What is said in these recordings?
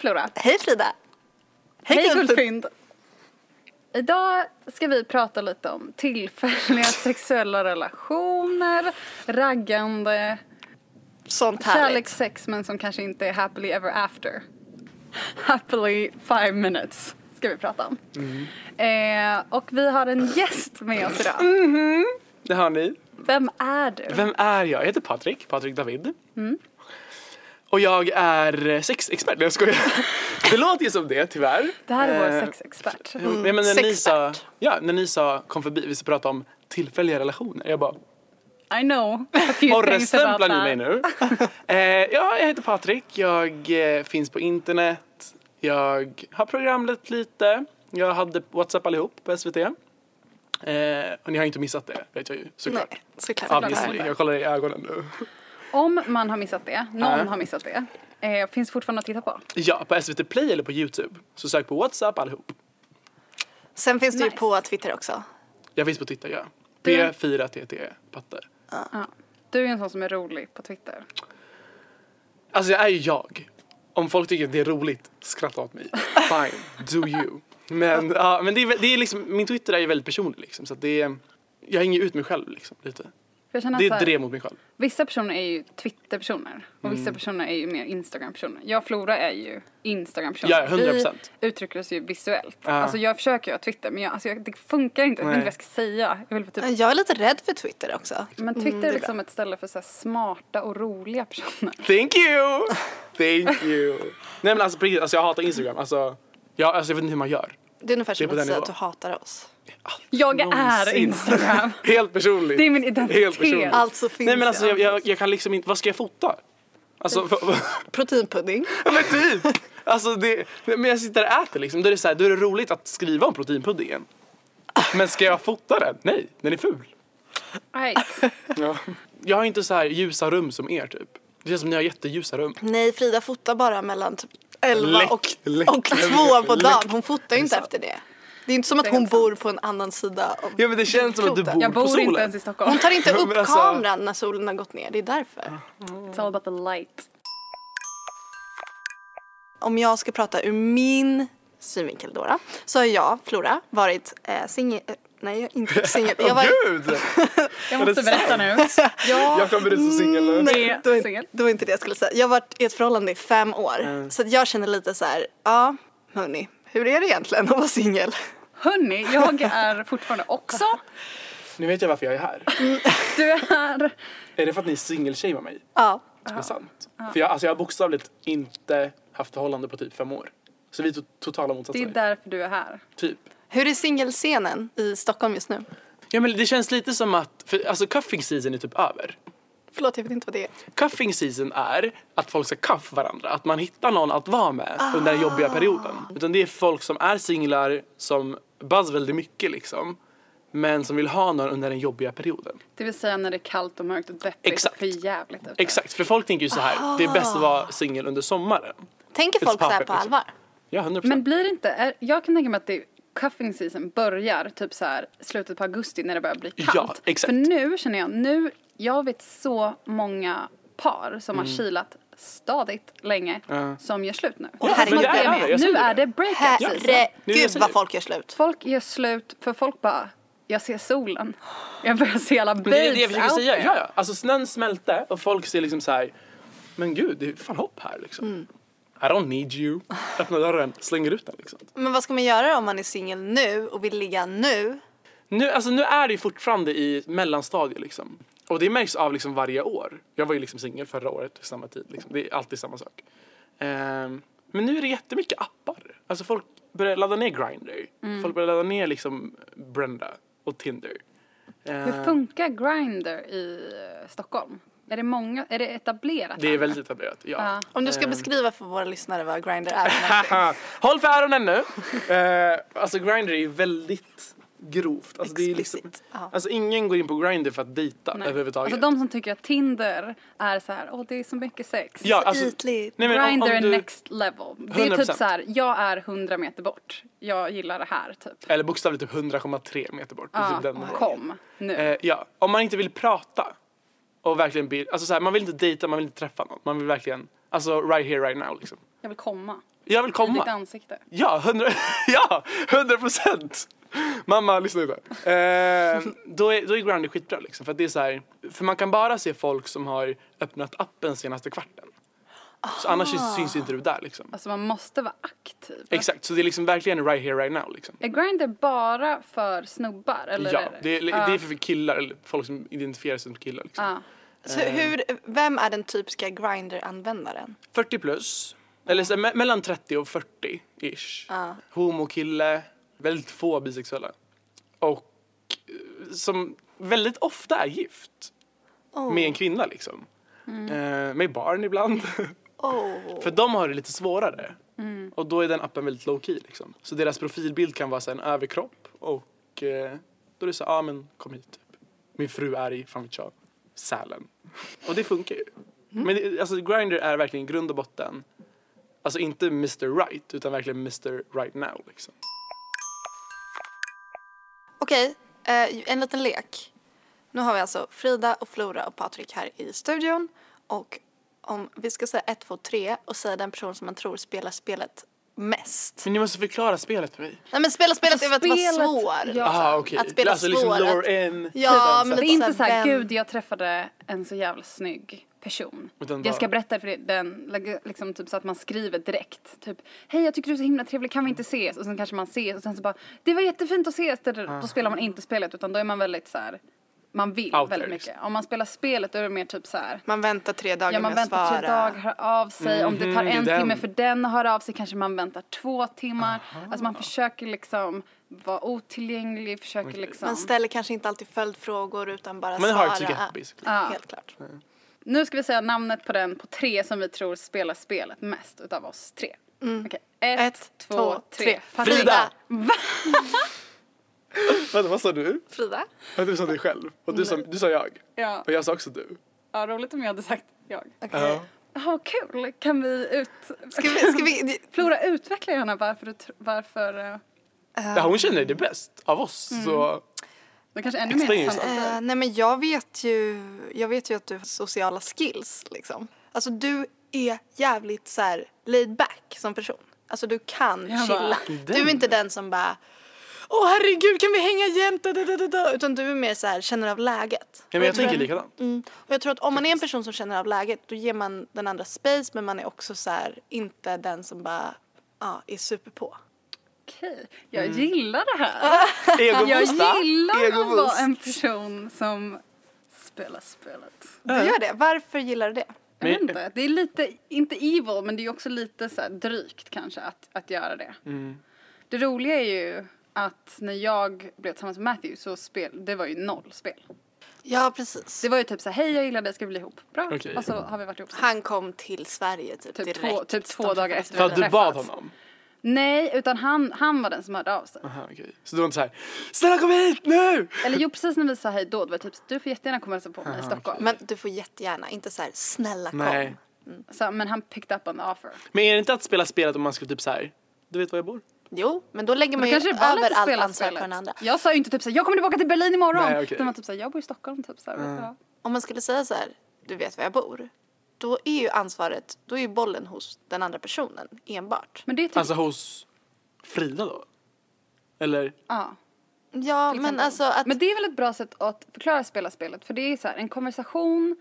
Flora! Hej Frida! Hej Guldfynd! Idag ska vi prata lite om tillfälliga sexuella relationer, raggande, Sånt härligt. kärlekssex men som kanske inte är happily ever after. Happily five minutes ska vi prata om. Eh, och vi har en gäst med oss idag. Det har ni. Vem är du? Vem är jag? Jag heter Patrik, Patrik David. Mm. Och jag är sexexpert. Nej, jag skojar. Det låter ju som det tyvärr. Det här är vår Eh, sexexpert. jo, men när ni, sa, sexpert. ja, när ni sa kom förbi, vi ska prata om tillfälliga relationer. Jag bara, I know a few things about porrstämplar ni mig nu? eh, ja, jag heter Patrik. Jag eh, finns på internet. Jag har programlett lite. Jag hade WhatsApp allihop på SVT. Eh, och ni har inte missat det, vet jag ju såklart. Nej, såklart. Såklart. Obviously. Jag kollar i ögonen nu. Om man har missat det, någon Ja. har missat det, eh, finns fortfarande att titta på. Ja, på SVT Play eller på Youtube. Så sök på WhatsApp allihop. Sen finns det ju Nice. på Twitter också. Jag finns på Twitter, ja. Du- P4TT Patter. Ja. Du är en sån som är rolig på Twitter. Alltså jag är ju jag. Om folk tycker att det är roligt, skratta åt mig. Fine, do you. Men, ja, men det, är, det är liksom, min Twitter är ju väldigt personlig liksom. Så att det är, jag hänger ut mig själv liksom, lite. Det är ett drev mot mig själv. Vissa personer är ju Twitter-personer och Mm. vissa personer är ju mer Instagram-personer. Jag och Flora är ju Instagram-personer. Ja, 100%. Vi uttrycker oss ju visuellt. Ja. Alltså jag försöker ju ha Twitter men jag, alltså jag, det funkar inte. Jag vet inte vad jag ska säga. Jag vill typ, Jag är lite rädd för Twitter också. men Twitter Mm, är är liksom ett ställe för så här smarta och roliga personer. Thank you! Thank you! Nej men alltså alltså jag hatar Instagram. Alltså jag, alltså jag vet inte hur man gör. Det är ungefär som att säga att du hatar oss. Jag är. Instagram. Helt personligt. Det är min identitet. Helt personligt. Alltså finns Nej men alltså jag. jag, jag, kan liksom inte, vad ska jag fota? Alltså, Proteinpudding. Ja men typ! Alltså det, men jag sitter och äter liksom, då är det så här, då är det roligt att skriva om proteinpuddingen. Men ska jag fota den? Nej, den är ful. Right. Ja. Jag har inte så här ljusa rum som er typ. Det känns som ni har jätteljusa rum. Nej, Frida fotar bara mellan typ 11 Läck, och, läck. och 2 på dagen. Hon fotar ju inte efter det. Det är inte som att hon bor på en annan sida av Ja men det känns som att du bor Jag på bor solen. inte ens i Stockholm. Hon tar inte Men upp alltså- kameran när solen har gått ner. Det är därför. It's all about the light. Om jag ska prata ur min synvinkel då, då så har jag, Flora, varit eh, singel... Eh, nej, inte singel. Jag har Åh varit... gud! Jag det måste berätta nu. Ja, Jag kommer ut som singel nu. Nej, det var, singel. det var inte det jag skulle säga. Jag har varit i ett förhållande i fem år. Mm. Så att jag känner lite så här, ja, hörni, hur är det egentligen att vara singel? Hörni, jag är fortfarande också. Nu vet jag varför jag är här. Du är... Är det för att ni singelshamear mig? Ja. Det är sant. För jag, alltså jag har bokstavligt inte haft förhållande på typ fem år. Så vi är to- totala Det är motsatser. därför du är här. Typ. Hur är singelscenen i Stockholm just nu? Ja men det känns lite som att, för, alltså cuffing season är typ över. Förlåt, jag vet inte vad det är. Cuffing season är att folk ska cuff varandra. Att man hittar någon att vara med under den jobbiga perioden. Utan det är folk som är singlar som buzz väldigt mycket liksom. Men som vill ha någon under den jobbiga perioden. Det vill säga när det är kallt och mörkt och deppigt Exakt. och för jävligt ute. Exakt, för folk tänker ju så här. det är bäst att vara singel under sommaren. Tänker It's folk så här poppin', på liksom. allvar? Ja, 100%. Men blir det inte, är, jag kan tänka mig att det cuffing season börjar typ så här slutet på augusti när det börjar bli kallt. Ja, exakt. För nu känner jag, nu, jag vet så många par som har Mm. kilat stadigt länge Ja. som gör slut nu. Är som herregud. det är jag nu är det. breakup season. Nu är det Herregud så vad folk gör slut. Folk gör slut för folk bara, jag ser solen. Jag börjar se alla Men det är babes det jag försöker säga. Ja, ja. Alltså snön smälte och folk ser liksom så här. Men gud, det är fan hopp här liksom. I don't need you. Öppna dörren, slänger ut den liksom. Men vad ska man göra om man är singel nu och vill ligga nu? Nu, alltså, nu är det ju fortfarande i mellanstadiet liksom. Och det märks av liksom varje år. Jag var ju liksom singel förra året i samma tid. Liksom. Det är alltid samma sak. Ehm, men nu är det jättemycket appar. Alltså folk börjar ladda ner Grindr. Folk börjar ladda ner liksom Brenda och Tinder. Ehm, Hur funkar Grindr i Stockholm? Är det många, är det etablerat? det är här? väldigt etablerat, ja. Ja. Om du ska Ehm. beskriva för våra lyssnare vad Grindr är. Håll för öronen nu! Uh, alltså Grindr är väldigt grovt. Alltså, det är liksom. Ja. alltså ingen går in på Grindr för att dejta Nej. överhuvudtaget. Alltså de som tycker att Tinder är så här, åh det är så mycket sex. ja, alltså, Ytligt. nej, men Grindr är du, next level. Det är 100%. typ så här, jag är 100 meter bort. Jag gillar det här typ. Eller bokstavligt typ 100,3 meter bort. Ja, typ den kom nu. Eh, ja, om man inte vill prata och verkligen bli, alltså så här, man vill inte dejta, man vill inte träffa någon. Man vill verkligen, alltså right here right now liksom. Jag vill komma. Jag vill I ditt komma. ansikte. Ja, hundra, ja, hundra procent! Mamma, lyssna inte. Eh, då, är, då är Grindr skitbra liksom. För att det är så här, för man kan bara se folk som har öppnat appen senaste kvarten. Så annars syns inte du där liksom. Alltså man måste vara aktiv. Exakt, så det är liksom verkligen right here right now liksom. Är Grindr bara för snubbar? Eller Ja, är det är, det är för killar, eller folk som identifierar sig som killar liksom. Ja. Så hur, vem är den typiska Grindr-användaren? 40 plus, eller så, me- mellan 30 och 40 ish. Ja. Homokille, väldigt få bisexuella. Och eh, som väldigt ofta är gift Oh. med en kvinna liksom. Eh, med barn ibland. Oh. För de har det lite svårare. Och då är den appen väldigt low key liksom. Så deras profilbild kan vara så en överkropp och eh, då är det så ja ah, men kom hit typ. Min fru är i, fan vet jag, Sälen. Och det funkar ju. Men det, alltså Grindr är verkligen i grund och botten Alltså inte Mr Right utan verkligen Mr Right Now liksom. Okej, eh, en liten lek. Nu har vi alltså Frida och Flora och Patrik här i studion. Och om vi ska säga 1, 2, 3 och säga den person som man tror spelar spelet mest. Men ni måste förklara spelet för mig. Nej men spela spelet är väl att vara spelet- svår. ja. Aha okej. Att spela alltså liksom svår, att- lure in. Ja, typ, men Det är inte så här, gud jag träffade en så jävla snygg person. Jag ska berätta för den, liksom typ så att man skriver direkt. Typ, hej jag tycker du är så himla trevlig, kan vi inte ses? Och sen kanske man ses och sen så bara, det var jättefint att ses. Då spelar man inte spelet utan då är man väldigt så här. Man vill Out väldigt mycket. liksom. Om man spelar spelet då är det mer typ så här. Man väntar tre dagar Ja man med att väntar svara. tre dagar, hör av sig. Om det tar Mhm, en den. timme för den att höra av sig kanske man väntar två timmar. Alltså man försöker liksom vara otillgänglig, försöker liksom. Man ställer kanske inte alltid följdfrågor utan bara Men hard to svarar. get basically. Ja. Helt klart. Nu ska vi säga namnet på den på tre som vi tror spelar spelet mest utav oss tre. Okej, ett, Mm. Ett, två, två, tre. tre. Frida! Vänta vad sa du? Frida? Ja, du sa dig själv. Och du sa, du sa jag. Ja, Och jag sa också du. ja, roligt om jag hade sagt jag. Okej. Ja. Jaha, kul. Kan vi ut... Ska vi, ska vi, Flora, utveckla gärna varför du varför... eh, Ja, hon känner det bäst av oss. Mm. Så Det kanske ännu mer. Eh, nej men jag vet ju, jag vet ju att du har sociala skills liksom. Alltså du är jävligt så här laid back som person. Alltså du kan Jag chilla. bara, Du är inte den som bara Åh herregud kan vi hänga jämt? Da, da, da. Utan du är mer så här känner av läget. ja, men jag tänker likadant. Mm. Och jag tror att om man är en person som känner av läget då ger man den andra space men man är också så här inte den som bara ja, är super på. Okej, jag Mm. gillar det här. Jag Egoboost va? gillar att Egoboost. vara en person som spelar spelet. Du gör det. Varför gillar du det? Jag vet inte, det är lite, inte evil, men det är också lite så här drygt kanske att, att göra det. Mm. Det roliga är ju att när jag blev tillsammans med Matthew så spel, det var ju noll spel. Ja precis. Det var ju typ så här, hej jag gillar dig, ska vi bli ihop? Bra. Okej. Och så har vi varit ihop sen. Han kom till Sverige typ, Typ direkt. två- typ två dagar efter För att du träffats. bad honom? Nej, utan han, han var den som hörde av sig. Aha, okej. Så du var inte såhär, snälla kom hit nu! Eller jo, precis när vi sa hej då, det var typ du får jättegärna komma och hälsa på mig i Stockholm. Men du får jättegärna, inte så här snälla kom. Nej. Så, men han picked up on the offer. Men är det inte att spela spelet om man skulle typ såhär, du vet var jag bor? Jo, men då lägger Då man ju kanske det var över allt ansvar på den andra. Jag sa ju inte typ såhär, jag kommer tillbaka till Berlin imorgon. Nej. Utan man typ såhär, jag bor i Stockholm typ såhär. du vad? Om man skulle säga så här, du vet var jag bor. Då är ju ansvaret, då är ju bollen hos den andra personen enbart. Men det är typ, Alltså hos Frida då? Eller? ja. Ja, men alltså att... Men det är väl ett bra sätt att förklara spela spelet. För det är så här, en konversation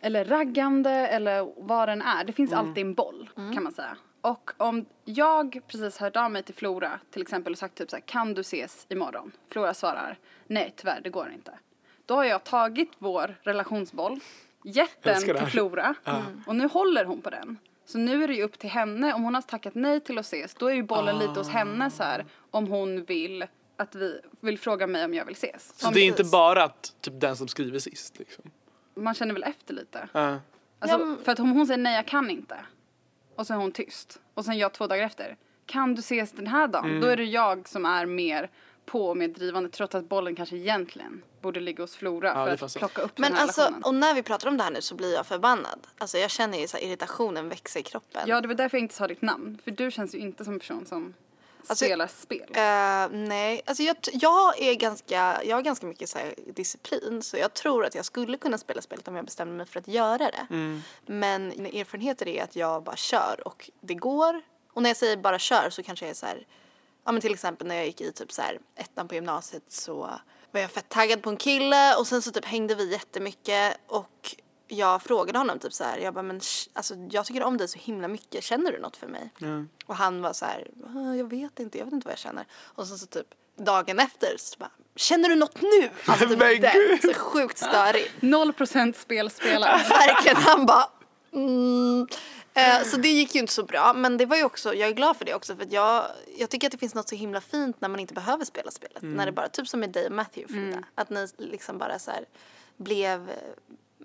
eller raggande eller vad den är. Det finns alltid en boll kan man säga. Och om jag precis hört av mig till Flora till exempel och sagt typ så här, kan du ses imorgon? Flora svarar, nej tyvärr det går inte. Då har jag tagit vår relationsboll, gett den till. Flora och nu håller hon på den. Så nu är det ju upp till henne, om hon har tackat nej till att ses, då är ju bollen lite hos henne så här om hon vill att vi vill fråga mig om jag vill ses. Så Om det är inte precis. bara att typ den som skriver sist liksom? man känner väl efter lite. Ja. Alltså, Ja, men- För att om hon säger nej jag kan inte och så är hon tyst och sen jag två dagar efter kan du ses den här dagen? Mm. Då är det jag som är mer på och mer drivande trots att bollen kanske egentligen borde ligga hos Flora Ja, för att plocka upp Men den här alltså, relationen. och när vi pratar om det här nu så blir jag förbannad. Alltså jag känner ju så här, irritationen växa i kroppen. Ja det var därför jag inte sa ditt namn för du känns ju inte som en person som Alltså, spelar spel. Eh, nej, alltså jag, jag är ganska, jag har ganska mycket så här disciplin så jag tror att jag skulle kunna spela spelet om jag bestämde mig för att göra det. Men mina erfarenheter är att jag bara kör och det går Och när jag säger bara kör så kanske jag är så här, ja men till exempel när jag gick i typ så här ettan på gymnasiet så var jag fett taggad på en kille och sen så typ hängde vi jättemycket och jag frågade honom typ så här, jag bara men alltså jag tycker om dig så himla mycket, känner du något för mig? Ja. Och han var så här, "Ah, jag vet inte, jag vet inte vad jag känner. Och sen så typ dagen efter så bara, känner du något nu? Alltså typ Men den, så sjukt störig. Noll procent spelspelare. Verkligen, han bara mm. eh, Så det gick ju inte så bra, men det var ju också, jag är glad för det också för att jag, jag tycker att det finns något så himla fint när man inte behöver spela spelet. När det bara, typ som med dig och Matthew Frida, att ni liksom bara så här blev,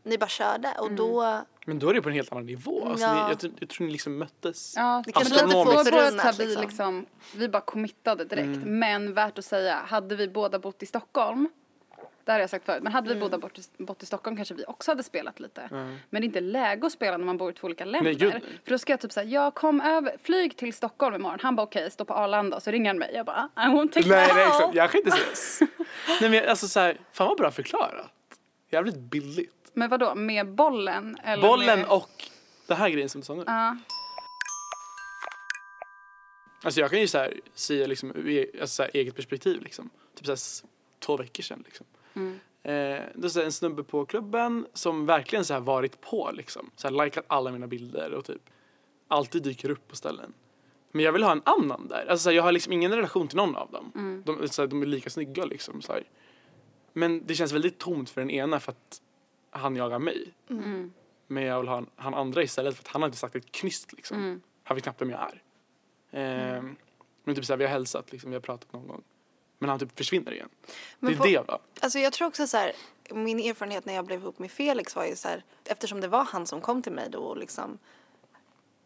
ni bara körde och då Men då är det på en helt annan nivå. Alltså, Ja. ni, jag, tror- jag tror ni liksom möttes. Ja, Det kanske men lite få förunnat, liksom. liksom, vi bara committade direkt. Men värt att säga, hade vi båda bott i Stockholm, det har jag sagt förut, men hade vi Mm. båda bott i, bott i Stockholm kanske vi också hade spelat lite. Men det är inte läge att spela när man bor i två olika länder. gud. För då ska jag typ säga, jag kom över, flyg till Stockholm imorgon. Han bara okej, stå på Arlanda. Så ringer han mig. Jag bara, I won't take Nej, my nej, call." exakt. Jag kan inte ses. nej, men alltså så här, fan vad bra förklarat. Jävligt billigt. Men vadå, med bollen? Eller Bollen med... och det här grejen som du sa nu. Ja. Alltså jag kan ju så här, säga liksom, e- alltså så här, eget perspektiv liksom. Typ så här, två veckor sedan liksom. Mm. Eh, då är det en snubbe på klubben som verkligen så här varit på liksom. Så här likat alla mina bilder och typ alltid dyker upp på ställen. Men jag vill ha en annan där. Alltså så här, jag har liksom ingen relation till någon av dem. Mm. De, så här, de är lika snygga liksom. Så här. Men det känns väldigt tomt för den ena för att han jagar mig. Mm. Men jag vill ha en, han andra istället för att han har inte sagt ett knyst liksom. Mm. Han vet knappt vem jag är. Ehm, Men typ såhär, vi har hälsat liksom, vi har pratat någon gång. Men han typ försvinner igen. Men det är på- det va? Alltså jag tror också så här, min erfarenhet när jag blev ihop med Felix var ju så här, eftersom det var han som kom till mig då och liksom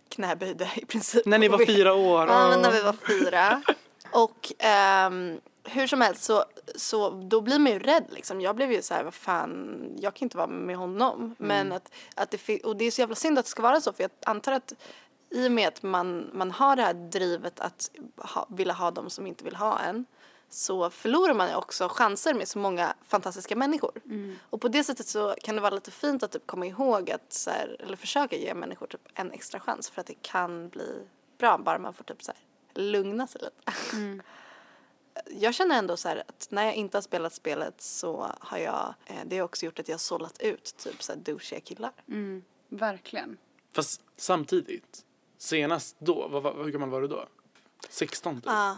knäböjde i princip. När ni var fyra år. Ja, men när vi var fyra. Och ehm, hur som helst så, så då blir man ju rädd liksom. Jag blev ju så här, vad fan, jag kan inte vara med honom. Men att, att det, och det är så jävla synd att det ska vara så för jag antar att i och med att man, man har det här drivet att ha, vilja ha dem som inte vill ha en så förlorar man också chanser med så många fantastiska människor. Och på det sättet så kan det vara lite fint att typ komma ihåg att så här, eller försöka ge människor typ en extra chans för att det kan bli bra bara man får typ så här lugna sig lite. Jag känner ändå så här att när jag inte har spelat spelet så har jag, eh, det har också gjort att jag har sållat ut typ så här douchiga killar. Mm. Verkligen. Fast samtidigt, senast då, vad, vad, hur gammal var du då? 16 typ. Ja.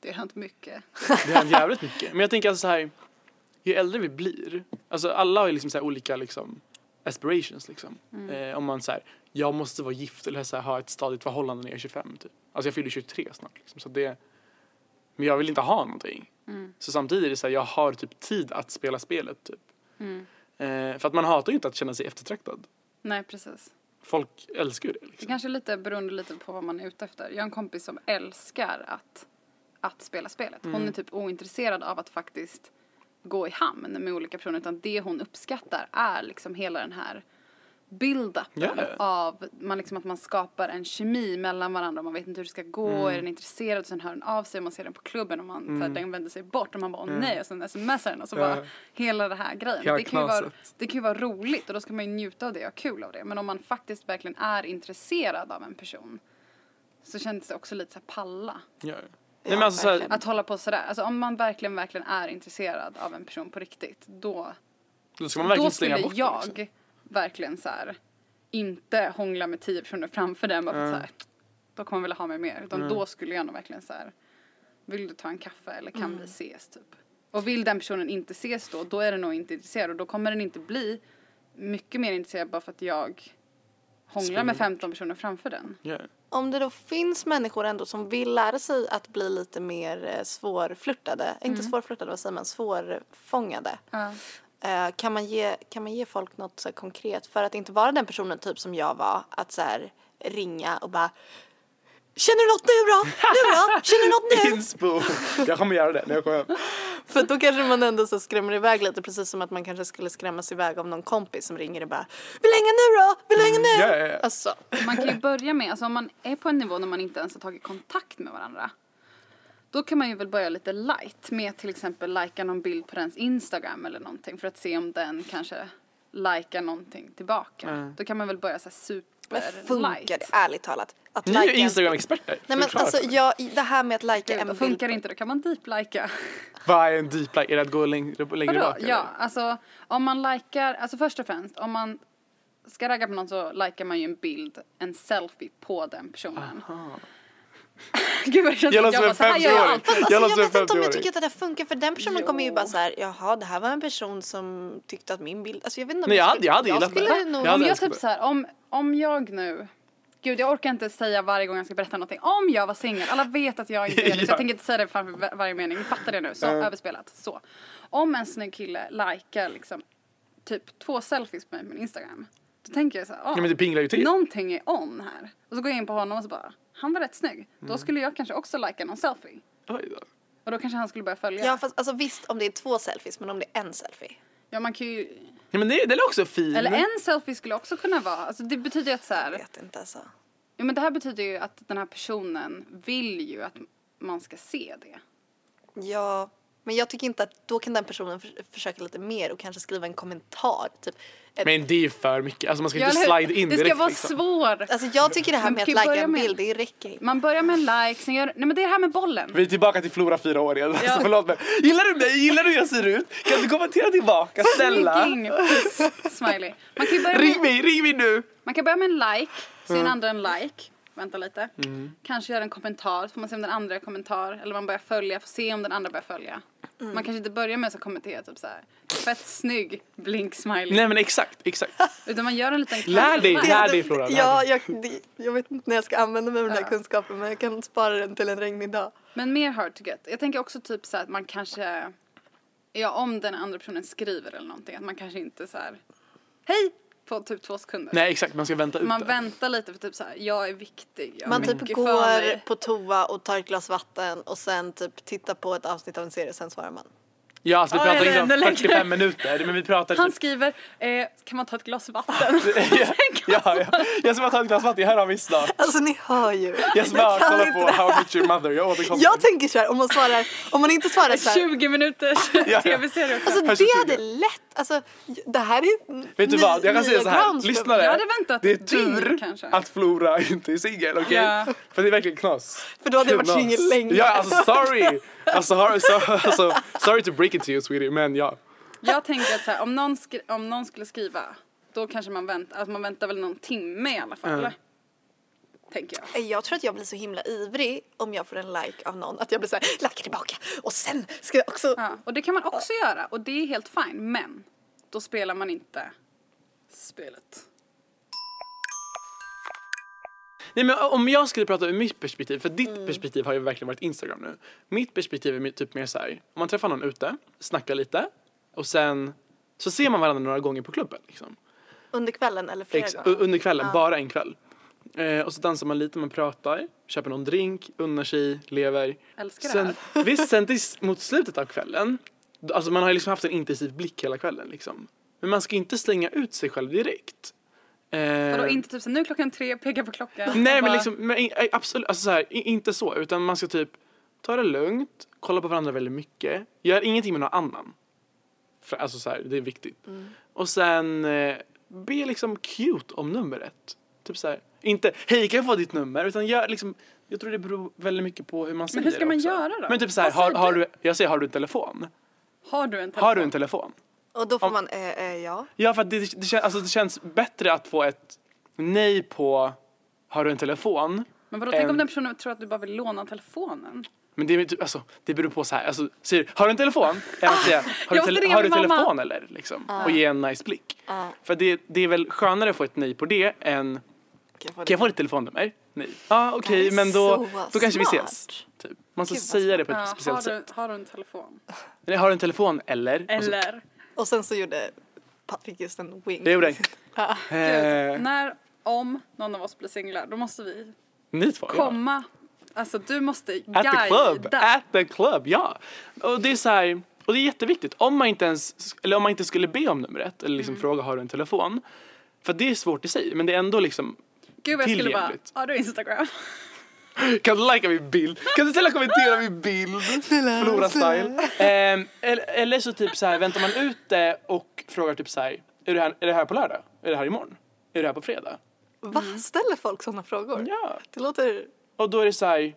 Det har hänt mycket. Det har hänt jävligt mycket. Men jag tänker alltså så här, ju äldre vi blir, alltså alla har ju liksom så här olika liksom aspirations liksom. Eh, om man så här, jag måste vara gift eller så här, ha ett stadigt förhållande när jag är 25 typ. Alltså jag fyller 23 snart liksom. Så det, men jag vill inte ha någonting. Så samtidigt är det så här, jag har typ tid att spela spelet typ. Eh, för att man hatar ju inte att känna sig eftertraktad. Nej, precis. Folk älskar ju det Det liksom. kanske är lite beroende lite på vad man är ute efter. Jag har en kompis som älskar att, att spela spelet. Hon Mm. är typ ointresserad av att faktiskt gå i hamn med olika personer utan det hon uppskattar är liksom hela den här build-upen ja. av man liksom att man skapar en kemi mellan varandra man vet inte hur det ska gå, Mm. är den intresserad och sen hör den av sig och man ser den på klubben och man, så här, den vänder sig bort och man bara åh nej och sen smsar den och så Ja. bara hela det här grejen. Hela det, kan ju vara, det kan ju vara roligt och då ska man ju njuta av det och ha kul av det men om man faktiskt verkligen är intresserad av en person så känns det också lite så här palla. Ja, Nej men alltså här. Att hålla på sådär, alltså om man verkligen, verkligen är intresserad av en person på riktigt då, då ska man verkligen då slänga skulle bort jag det liksom. Verkligen så här inte hångla med tio personer framför den bara för att så här, då kommer man vilja ha mig mer. Utan då skulle jag nog verkligen så här, vill du ta en kaffe eller kan vi ses typ? Och vill den personen inte ses då, då är den nog inte intresserad och då kommer den inte bli mycket mer intresserad bara för att jag hånglar med Springer 15 personer framför den. Ja. Om det då finns människor ändå som vill lära sig att bli lite mer eh, svårflörtade, inte svårflörtade, vad säger man, svårfångade. Ja. Eh, kan, man ge, kan man ge folk något så konkret för att inte vara den personen typ som jag var, att så här ringa och bara Känner du något nu då? Nu då? Känner du något nu? Inspo! Jag kommer göra det när jag kommer hem. För då kanske man ändå så skrämmer iväg lite precis som att man kanske skulle skrämmas iväg av någon kompis som ringer och bara Vill du hänga nu då? Vill du hänga nu? Ja, ja, ja. Alltså, Man kan ju börja med, alltså om man är på en nivå när man inte ens har tagit kontakt med varandra. Då kan man ju väl börja lite light med till exempel likea någon bild på dens Instagram eller någonting för att se om den kanske likar någonting tillbaka. Mm. Då kan man väl börja så här super Funkar light. det ärligt talat? Att Ni är ju Instagram-experter. Nej men alltså jag, det här med att Gud, en bild. funkar inte, då kan man deep-lika. Vad är en deep like? Är det att gå längre, längre bak? eller? Ja, alltså om man likar, alltså först och främst om man ska ragga på någon så likar man ju en bild, en selfie på den personen. Gud vad det känns Jag som jag en bara, så här gör jag 50-åring. Fast alltså, Jag jag, vet inte om jag 50-åring. tycker att det där funkar för den personen Jo. kommer ju bara så här, jaha det här var en person som tyckte att min bild, alltså jag vet inte om Nej, jag hade- jag hade gillat skulle det. nog, Jag Om jag typ så här, om, om jag nu Gud jag orkar inte säga varje gång jag ska berätta någonting. Om jag var singel, alla vet att jag inte är det så Ja. jag tänker inte säga det framför var- varje mening. Ni fattar det nu, så Ja. överspelat. Så. Om en snygg kille likar liksom typ två selfies på mig på min Instagram. Då tänker jag så här, ah, Ja, men det pinglar ju till. någonting är on här. Och så går jag in på honom och så bara, han var rätt snygg. Mm. Då skulle jag kanske också lika någon selfie. Oj då. Och då kanske han skulle börja följa. ja fast alltså visst om det är två selfies men om det är en selfie. Ja man kan ju, Ja, men det, det är också fin. eller en selfie skulle också kunna vara, alltså det betyder ju att så Jag här, vet inte alltså. Ja, men det här betyder ju att den här personen vill ju att man ska se det. Ja, men jag tycker inte att då kan den personen för, försöka lite mer och kanske skriva en kommentar. Typ. Ett, Men det är ju för mycket. Alltså man ska Ja, inte slide in det ska direkt vara liksom. svårt. alltså jag tycker det här med att lajka en med- bild, det räcker inte. Man börjar med en like, sen gör... Nej men det är det här med bollen. Vi är tillbaka till Flora fyra år igen. Alltså, Ja. förlåt men. Gillar du mig? Gillar du hur jag ser ut? Kan du kommentera tillbaka? Snälla. Smiley. Man kan börja Ring med, mig, ring mig nu! man kan börja med en like, se en andra en like. Vänta lite. Mm. Kanske göra en kommentar, så får man se om den andra kommentar. Eller man börjar följa, får se om den andra börjar följa. Mm. Man kanske inte börjar med att kommentera typ så här. fett snygg, blink smiley. Nej men exakt, exakt. Utan man gör en liten Lär dig, lär dig Flora. lär Ja, jag, jag vet inte när jag ska använda mig av den här Ja. kunskapen men jag kan spara den till en regnig dag. Men mer hard to get. Jag tänker också typ så här att man kanske, ja om den andra personen skriver eller någonting, att man kanske inte så här, hej, på typ två sekunder. Nej exakt, man ska vänta ut Man det. väntar lite för typ så här, jag är viktig, jag Man typ går på toa och tar ett glas vatten och sen typ tittar på ett avsnitt av en serie sen svarar man. Ja alltså vi Ja, pratar inte om längre. 45 minuter men vi pratar Han typ skriver, eh, kan man ta ett glas vatten? ja, ja, ja. Jag ska bara ta ett glas vatten, här har vi snart. Alltså ni hör ju. Jag ska bara kolla på det. How I Met Your Mother, jag återkommer. Jag tänker så här, om man svarar, om man inte svarar så här. 20 minuters tv-serie. Alltså det 20. hade lätt, alltså det här är Vet du vad, jag kan säga så här, lyssna lyssnare. Jag hade väntat Det är tur kanske. att Flora inte är singel, okej? Ja. För det är verkligen knas. För då hade jag varit singel länge. Ja, alltså sorry! Alltså, alltså, sorry to break it to you sweetie, men ja. Jag tänker att så här, om, någon skri- om någon skulle skriva, då kanske man väntar, alltså man väntar väl någon timme i alla fall. Ja. Tänker jag. Jag tror att jag blir så himla ivrig om jag får en like av någon att jag blir så här, likea tillbaka och sen ska jag också Ja, och det kan man också göra och det är helt fine, men då spelar man inte spelet. Nej men om jag skulle prata ur mitt perspektiv, för ditt Mm. perspektiv har ju verkligen varit Instagram nu. Mitt perspektiv är typ mer så här, om man träffar någon ute, snackar lite och sen så ser man varandra några gånger på klubben liksom. under kvällen eller flera Ex- gånger. under kvällen, Ja. bara en kväll. Eh, och så dansar man lite, man pratar, köper någon drink, unnar sig, lever. Älskar det Sen, här. visst, sen till, mot slutet av kvällen, alltså man har ju liksom haft en intensiv blick hela kvällen liksom. Men man ska inte slänga ut sig själv direkt. Eh, Vadå inte typ så nu klockan tre, peka på klockan. Nej men bara- liksom, men, absolut, alltså så här, inte så, utan man ska typ ta det lugnt, kolla på varandra väldigt mycket, gör ingenting med någon annan. För, alltså så här, det är viktigt. Mm. Och sen eh, be liksom cute om numret. Typ så här, inte hej kan jag få ditt nummer, utan gör liksom, jag tror det beror väldigt mycket på hur man säger hur ska det man också. göra då? Men typ så här, Vad har, säger har du? du, jag säger har du en telefon? Har du en telefon? Har du en telefon? Och då får Om- man, eh, eh, ja. Ja för att det, det, kän, alltså, det känns bättre att få ett nej på har du en telefon? Men vadå, tänk om den personen tror att du bara vill låna telefonen? Men det, är typ, alltså, det beror på så här, alltså, säger du, har du en telefon? Än att säga, har du, Jag måste tele, ringa har du min mamma. telefon eller? Liksom, Och ge en nice blick. Ja. För det, det är väl skönare att få ett nej på det än, Kan kan jag få ditt telefonnummer? Nej. Ja ah, okej, är men då, så då kanske vi ses. Typ. Man ska Gud, säga det på ett Ja, speciellt har, du, sätt. har du en telefon? Nej, har du en telefon eller? Och så- Eller? Och sen så gjorde Patrik just en wing. Det gjorde jag. Ja. Eh, Gud, när, om någon av oss blir singlar, då måste vi ni två, ja. komma. Alltså du måste At the club, guida. at the club, ja. Och det är så här, och det är jätteviktigt. Om man inte ens, eller om man inte skulle be om numret eller Mm. liksom fråga har du en telefon. För det är svårt i sig, men det är ändå liksom Gud vad jag skulle bara, tillgängligt. har du Instagram? Kan du likea min bild? Kan du snälla kommentera min bild? Flora style. Ehm, eller, eller så typ så här väntar man ut det och frågar typ så här, är du här, är det här på lördag? Är det här imorgon? Är det här på fredag? Va? Ställer folk sådana frågor? Ja. Det låter... Och då är det så här.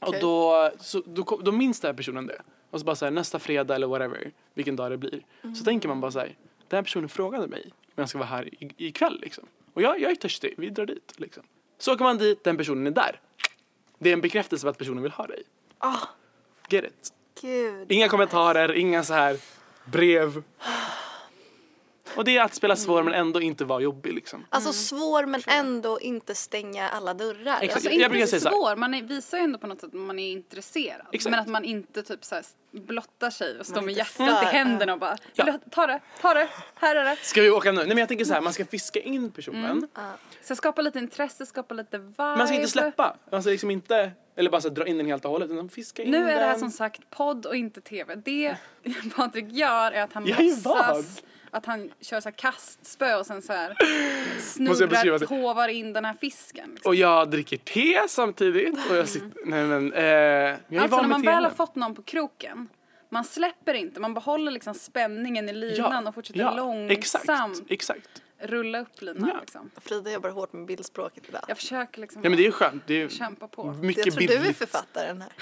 Och Okej. då, så, då, kom- då minns den här personen det. Och så bara så här, nästa fredag eller whatever, vilken dag det blir. Så tänker man bara så här, den här personen frågade mig om jag ska vara här i- ikväll liksom. Och jag, jag är törstig, vi drar dit liksom. Så åker man dit, den personen är där. Det är en bekräftelse på att personen vill ha dig. Ah, Get it? gud. Inga kommentarer, inga så här brev. Och det är att spela svår men ändå inte vara jobbig liksom. Alltså svår men ändå inte stänga alla dörrar. Exakt. Alltså Jag inte brukar säga så här. svår, man är, visar ju ändå på något sätt att man är intresserad. Exakt. Men att man inte typ så här blottar sig och står Man med hjärtat i händerna och bara Ja. "Vill du ta det, ta det, här är det. Ska vi åka nu? Nej men jag tänker så här, man ska fiska in personen. Så skapa lite intresse, skapa lite vibe. Man ska inte släppa. Alltså liksom inte, eller bara så dra in den helt och hållet utan fiska in Nu är det här den. som sagt podd och inte tv. Det Patrik gör är att han Jag låtsas att han kör så här kastspö och sen så här snurrar, det? hovar in den här fisken. Liksom. Och jag dricker te samtidigt och jag sitter, nej men, eh, jag är Alltså när man väl har fått någon på kroken man släpper inte, man behåller liksom spänningen i linan och fortsätter ja, långsamt Exakt, exakt. rulla upp linan. Ja. Liksom. Frida jobbar hårt med bildspråket idag. Jag försöker liksom Ja men det är skönt, det är kämpa på. mycket Jag tror du är bildligt. författaren här.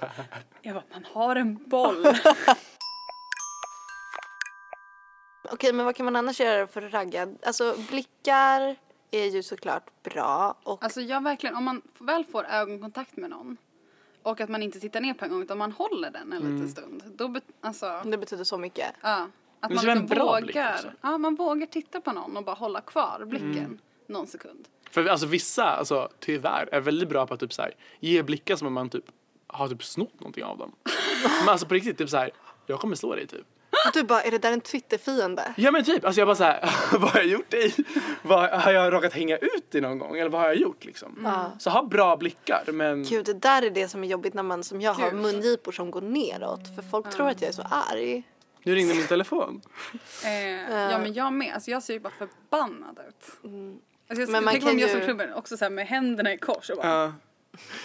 Jag bara, man har en boll. Okej, men vad kan man annars göra för att ragga? Alltså blickar är ju såklart bra och Alltså jag verkligen, om man väl får ögonkontakt med någon och att man inte tittar ner på en gång utan man håller den en Mm. liten stund. Då, bet- alltså, det betyder så mycket. ja. Att man liksom vågar, ja, man vågar titta på någon och bara hålla kvar blicken Mm. någon sekund. För alltså vissa, alltså tyvärr, är väldigt bra på att typ så här, ge blickar som om man typ har typ snott någonting av dem. men alltså på riktigt, typ så här, jag kommer slå dig typ. Och du bara, är det där en Twitterfiende? Ja men typ, alltså jag bara så här, vad har jag gjort dig? Vad, har jag råkat hänga ut dig någon gång? Eller vad har jag gjort liksom? Ja. Så ha bra blickar men Gud, det där är det som är jobbigt när man som jag har Gud. mungipor som går neråt. För folk tror att jag är så arg. nu ringde min telefon. Eh, ja men jag med, alltså jag ser ju bara förbannad ut. Alltså jag, Mm. Men man tänk om jag ju- som klubben också så här med händerna i kors och bara Ja.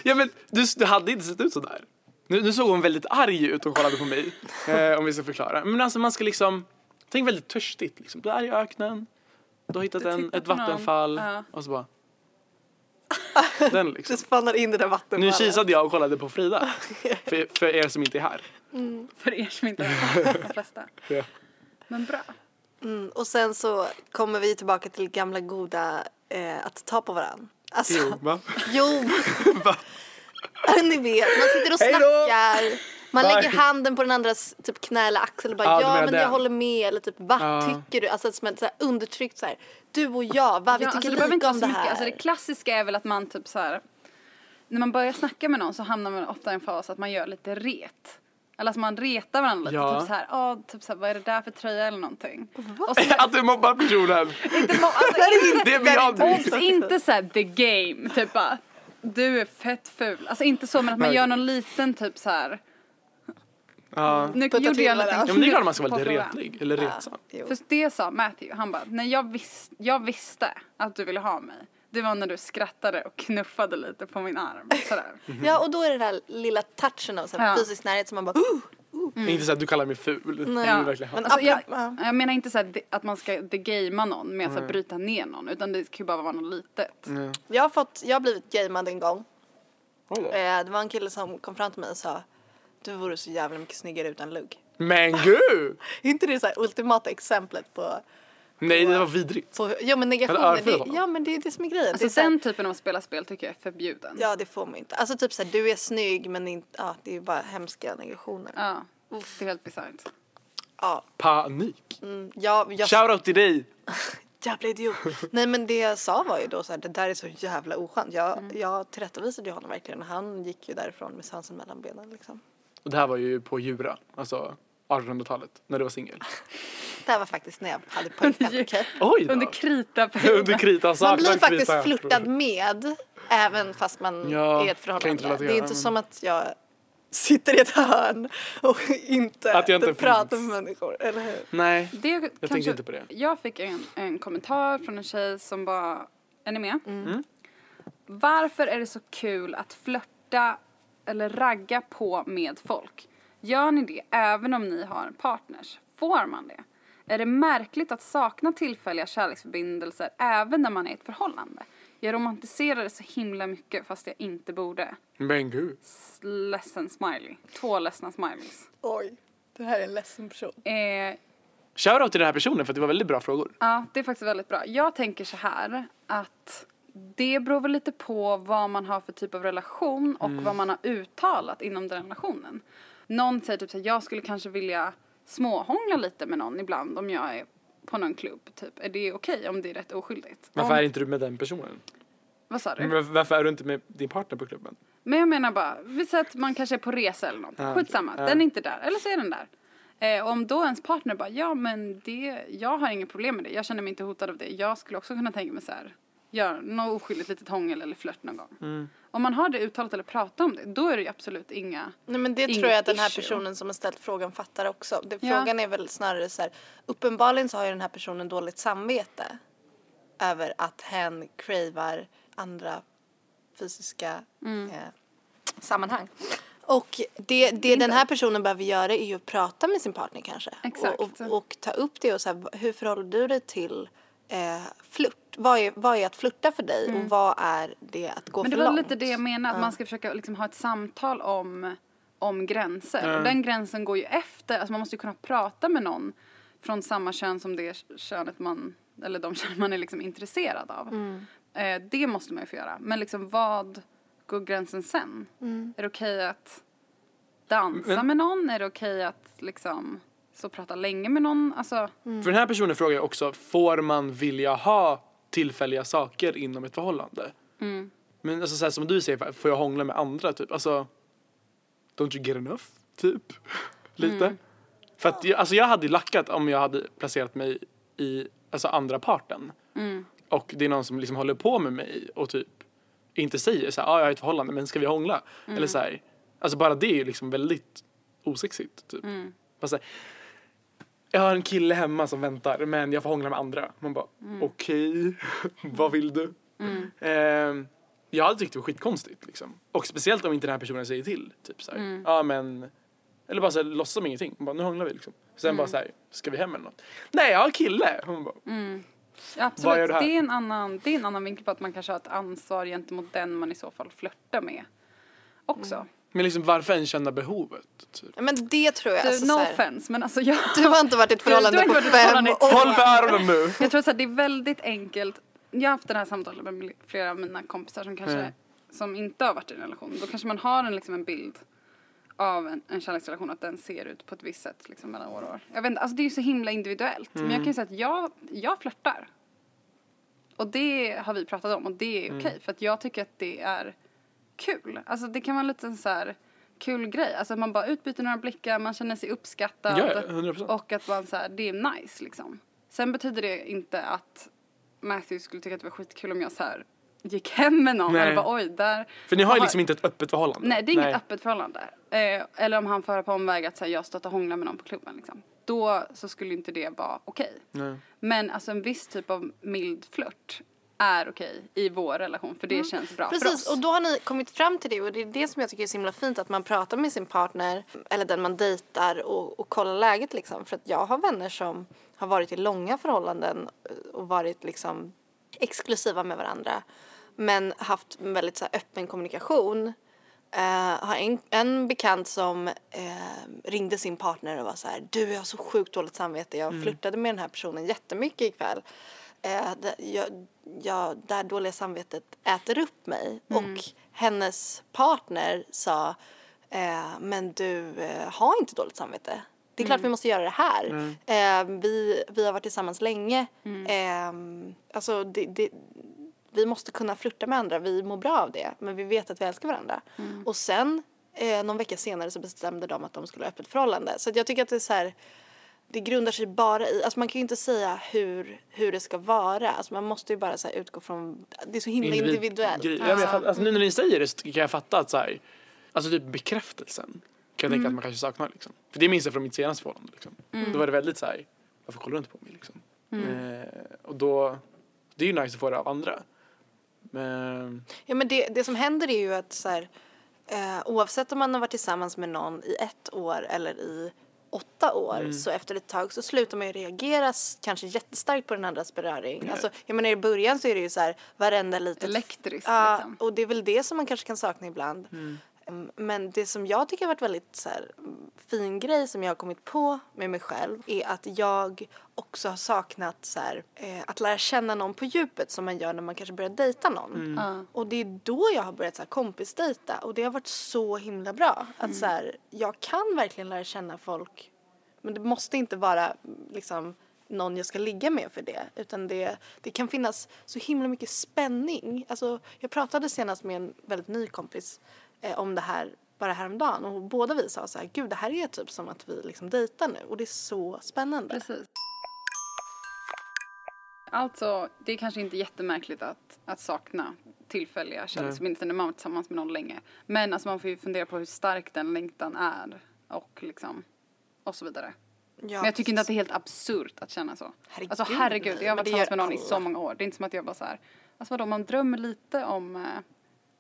Ja men du, du hade inte sett ut sådär. Nu, nu såg hon väldigt arg ut och kollade på mig. Eh, om vi ska förklara. Men alltså man ska liksom, tänk väldigt törstigt liksom. Du är i öknen. Du har hittat Du en, tittar ett på någon. vattenfall. Ja. Och så bara. Den liksom. Du spannar in det där vattenfallet. Nu kisade jag och kollade på Frida. För, för er som inte är här. för er som inte är de flesta. Ja. Men bra. Mm, och sen så kommer vi tillbaka till gamla goda eh, att ta på varandra. Alltså, Jo, va? Jo. Va? Ni vet, man sitter och snackar. Man Bye. lägger handen på den andras typ knä eller axel och bara Ja, ja, men jag den. håller med eller typ vad Ja. tycker du? Alltså som ett så här undertryckt så här du och jag, va vi Ja, tycker alltså, det lika om det mycket. här. Alltså, det klassiska är väl att man typ så här. När man börjar snacka med någon så hamnar man ofta i en fas att man gör lite ret. Eller att man retar varandra lite. Ja. Typ så här, "Åh, typ så här, vad är det där för tröja eller någonting. Och så, Att du mobbar personen. inte, alltså, inte, Det jag obs, inte. inte så här the game, typ bara. Du är fett ful. Alltså inte så men att man Nej. gör någon liten typ så här. Ja. Nu Putta gjorde till jag en varandra. ja men det är klart man ska vara på lite retlig. Eller retsam. jo. För det sa Matthew, han bara, när jag, vis, jag visste att du ville ha mig. Det var när du skrattade och knuffade lite på min arm. Sådär. Ja och då är det den här lilla touchen av så här Ja. fysisk närhet som man bara uh, Inte så att du kallar mig ful. Nej. Verkligen Men Alltså, jag, Ja. jag menar inte så att man ska degamea någon med att här, bryta ner någon. Utan det kan ju bara vara något litet. Mm. Jag har fått, jag har blivit gamead en gång. Då. Eh, det var en kille som kom fram till mig och sa du vore så jävla mycket snyggare utan lugg. Men gud! Inte det så här ultimata exemplet på, Nej det var vidrigt. på ja men negationer? Det, ja men det är det som är grejen. det är Alltså så den typen av att spela spel tycker jag är förbjuden. Ja det får man inte. Alltså typ såhär du är snygg men inte, ja det är ju bara hemska negationer. Ja, det är helt bisarrt. Ja. Panik. Mm, ja, jag, Shoutout till dig. jävla idiot. Nej men det jag sa var ju då såhär det där är så jävla oskönt. Jag, Mm. jag tillrättavisade ju honom verkligen och han gick ju därifrån med svansen mellan benen liksom. Och det här var ju på Djura, alltså 1800-talet, när du var singel. Det här var faktiskt när jag hade pojkvän? Oj då! Under kritaperioden. Under krita, Man blir faktiskt krita. flörtad med även fast man Ja, är i ett förhållande. Det är inte som att jag sitter i ett hörn och inte, Att jag inte pratar finns. med människor, eller hur? Nej. Det Jag kanske, tänkte inte på det. Jag fick en, en kommentar från en tjej som bara, är ni med? Mm. Varför är det så kul att flörta eller ragga på med folk? Gör ni det även om ni har partners? Får man det? Är det märkligt att sakna tillfälliga kärleksförbindelser även när man är i ett förhållande? Jag romantiserar det så himla mycket fast jag inte borde. Men gud. S- Ledsen smiley. Två ledsna smileys. Oj, det här är en ledsen person. Eh, Shoutout till den här personen för det var väldigt bra frågor. Ja, det är faktiskt väldigt bra. Jag tänker så här att det beror väl lite på vad man har för typ av relation och vad man har uttalat inom den relationen. Någon säger typ så här, jag skulle kanske vilja småhångla lite med någon ibland om jag är på någon klubb, typ. Är det okej om det är rätt oskyldigt? Varför om, är inte du med den personen? Vad sa du? Men varför- är du inte med din partner på klubben? Men jag menar bara, vi säger att man kanske är på resa eller något. Ja, Skitsamma. Ja. den är inte där. Eller så är den där. Eh, om då ens partner bara, ja men det, jag har inga problem med det. Jag känner mig inte hotad av det. Jag skulle också kunna tänka mig så här, göra något oskyldigt litet hångel eller flört någon gång. Mm. Om man har det uttalat eller pratar om det, då är det ju absolut inga, Nej men det tror jag att den här issue. personen som har ställt frågan fattar också. Det, Ja. Frågan är väl snarare så här, uppenbarligen så har ju den här personen dåligt samvete över att hen cravar andra fysiska Mm. eh, sammanhang. Och det, det den här personen behöver göra är ju att prata med sin partner kanske. Exakt. Och, och, och ta upp det och så här, hur förhåller du dig till eh, flört? Vad är, vad är att flirta för dig och vad är det att gå Mm. Men det för var långt? lite det jag menar, att man ska försöka liksom ha ett samtal om, om gränser. Ja. Och den gränsen går ju efter, alltså man måste ju kunna prata med någon från samma kön som det könet man, eller de kön man är liksom intresserad av. Mm. Eh, det måste man ju få göra. Men liksom vad går gränsen sen? Mm. Är det okej att dansa Men- med någon? Är det okej att liksom så prata länge med någon? Alltså, Mm. För den här personen frågar ju också, får man vilja ha tillfälliga saker inom ett förhållande? mm. Men alltså så här, som du säger, får jag hångla med andra typ? Alltså, don't you get enough? Typ. Lite. Mm. För att jag, alltså jag hade lackat om jag hade placerat mig i alltså andra parten. Mm. Och det är någon som liksom håller på med mig och typ inte säger så här, ah, jag har ett förhållande men ska vi hångla? Mm. Eller så här, alltså bara det är ju liksom väldigt osexigt typ. Mm. Jag har en kille hemma som väntar men jag får hångla med andra. Man bara Mm. okej, vad vill du? Ehm, jag hade tyckt det var skitkonstigt liksom. Och speciellt om inte den här personen säger till. Typ så här, Mm. ja men eller bara så här, låtsas som ingenting. Man bara, nu hånglar vi liksom. Sen Mm. bara så här, ska vi hem eller något? Nej, jag har en kille! Man bara, Ja, absolut. Här? Det är, en annan, det är en annan vinkel på att man kanske har ett ansvar gentemot den man i så fall flörtar med. Också. Mm. Men liksom varför ens känna behovet? Typ. Men det tror jag. Du, alltså, no så här, offense, men alltså jag... Du har inte varit i ett Du- du förhållande inte på fem förhållande år. Håll för öronen nu! Jag tror så här, det är väldigt enkelt. Jag har haft det här samtalet med flera av mina kompisar som kanske Mm. som inte har varit i en relation. Då kanske man har en, liksom en bild av en, en kärleksrelation att den ser ut på ett visst sätt liksom mellan år och år. Jag vet inte, alltså det är ju så himla individuellt. Men jag kan ju säga att jag, jag flörtar. Och det har vi pratat om och det är okej för att jag tycker att det är kul. Alltså det kan vara en liten så här kul grej. Alltså man bara utbyter några blickar, man känner sig uppskattad. Ja, ja, 100%. Och att man så här, det är nice liksom. Sen betyder det inte att Matthew skulle tycka att det var skitkul om jag så här gick hem med någon Nej. eller bara oj där. För ni har ju liksom inte ett öppet förhållande. Nej det är inget öppet förhållande. Eh, eller om han får på omväg att så här, jag stått och hånglat med någon på klubben liksom. Då så skulle inte det vara okej. Nej. Men alltså en viss typ av mild flört är okej i vår relation för det känns bra för Precis, oss. och då har ni kommit fram till det och det är det som jag tycker är så himla fint att man pratar med sin partner eller den man dejtar och, och kollar läget liksom. För att jag har vänner som har varit i långa förhållanden eh, och varit liksom exklusiva med varandra men haft en väldigt så här, öppen kommunikation. Eh, har en, en bekant som eh, ringde sin partner och var så här du jag har så sjukt dåligt samvete jag flirtade med den här personen jättemycket ikväll. Eh, jag, jag, det här dåliga samvetet äter upp mig och hennes partner sa eh, men du eh, har inte dåligt samvete. Det är klart vi måste göra det här. Eh, vi, vi har varit tillsammans länge. Eh, alltså det, det, vi måste kunna flirta med andra, vi mår bra av det. Men vi vet att vi älskar varandra. Och sen eh, någon vecka senare så bestämde de att de skulle ha öppet förhållande. Så jag tycker att det är så här, det grundar sig bara i, alltså man kan ju inte säga hur, hur det ska vara. Alltså man måste ju bara så utgå från, det är så himla Individ- individuellt. grej. Ja, jag alltså, nu när ni säger det så kan jag fatta att så här, alltså typ bekräftelsen kan jag tänka att man kanske saknar liksom. För det minns jag från mitt senaste förhållande liksom. Då var det väldigt så här, varför kollar du inte på mig liksom? Eh, och då, det är ju nice att få det av andra. Men, Ja men det, det som händer är ju att så här, eh, oavsett om man har varit tillsammans med någon i ett år eller i åtta år så efter ett tag så slutar man ju reagera kanske jättestarkt på den andras beröring. Alltså, jag menar i början så är det ju så här varenda litet Elektriskt, Ja, liksom. och det är väl det som man kanske kan sakna ibland. Mm. Mm, Men det som jag tycker har varit väldigt så här, mm, fin grej som jag har kommit på med mig själv är att jag också har saknat så här, eh, att lära känna någon på djupet som man gör när man kanske börjar dejta någon. Mm. Ja. Och det är då jag har börjat så här, kompisdejta och det har varit så himla bra. Att så här, jag kan verkligen lära känna folk men det måste inte vara mm, liksom någon jag ska ligga med för det. Utan det, det kan finnas så himla mycket spänning. Alltså, jag pratade senast med en väldigt ny kompis eh, om det här bara häromdagen och båda vi sa så här, gud det här är typ som att vi liksom dejtar nu och det är så spännande. Precis. Alltså, det är kanske inte jättemärkligt att, att sakna tillfälliga kändisförbindelser när man varit tillsammans med någon länge. Men alltså man får ju fundera på hur stark den längtan är och liksom och så vidare. Ja, Men jag tycker inte att det är helt absurt att känna så. Herregud, alltså herregud, jag har varit tillsammans med någon i alla. så många år. Det är inte som att jag bara så här, alltså vadå, man drömmer lite om, eh,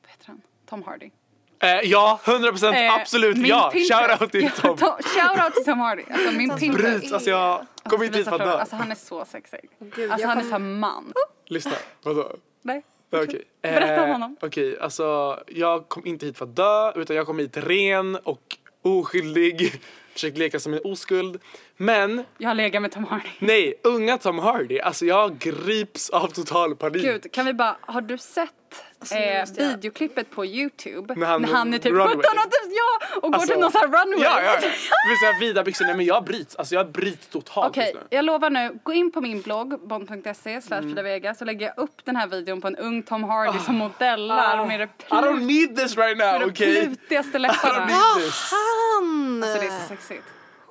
vad heter han, Tom Hardy. Eh, ja, 100 procent, Eh, absolut ja. Shoutout till Ja, Tom. to- Shoutout till Tom Hardy. Alltså min Pinterest. Bryts, alltså jag Jag kommer inte hit för att dö. Alltså han är så sexig. Gud, Alltså han är såhär man. Lyssna, vadå? Nej. Ja, Okej. Berätta om Eh, honom. Okej, alltså jag kom inte hit för att dö utan jag kom hit ren och oskyldig. Försökte leka som en oskuld. Men Jag har legat med Tom Hardy. nej, unga Tom Hardy, alltså jag grips av total panik. Gud, kan vi bara, har du sett nu eh, videoklippet på Youtube? När han- när han är typ runway. 17 och typ, ja! Och går Alltså, till någon sån här runway. Ja, ja. Vill säga vida byxor, nej men jag bryts, alltså jag bryts totalt Okej, jag lovar nu. Gå in på min blogg, bond.se slash Mm. Så lägger jag upp den här videon på en ung Tom Hardy som modellar med det, Ah. I don't plut, need this right med now, okej? plutigaste I don't läpparna. need this. Han! Så det är så sexigt.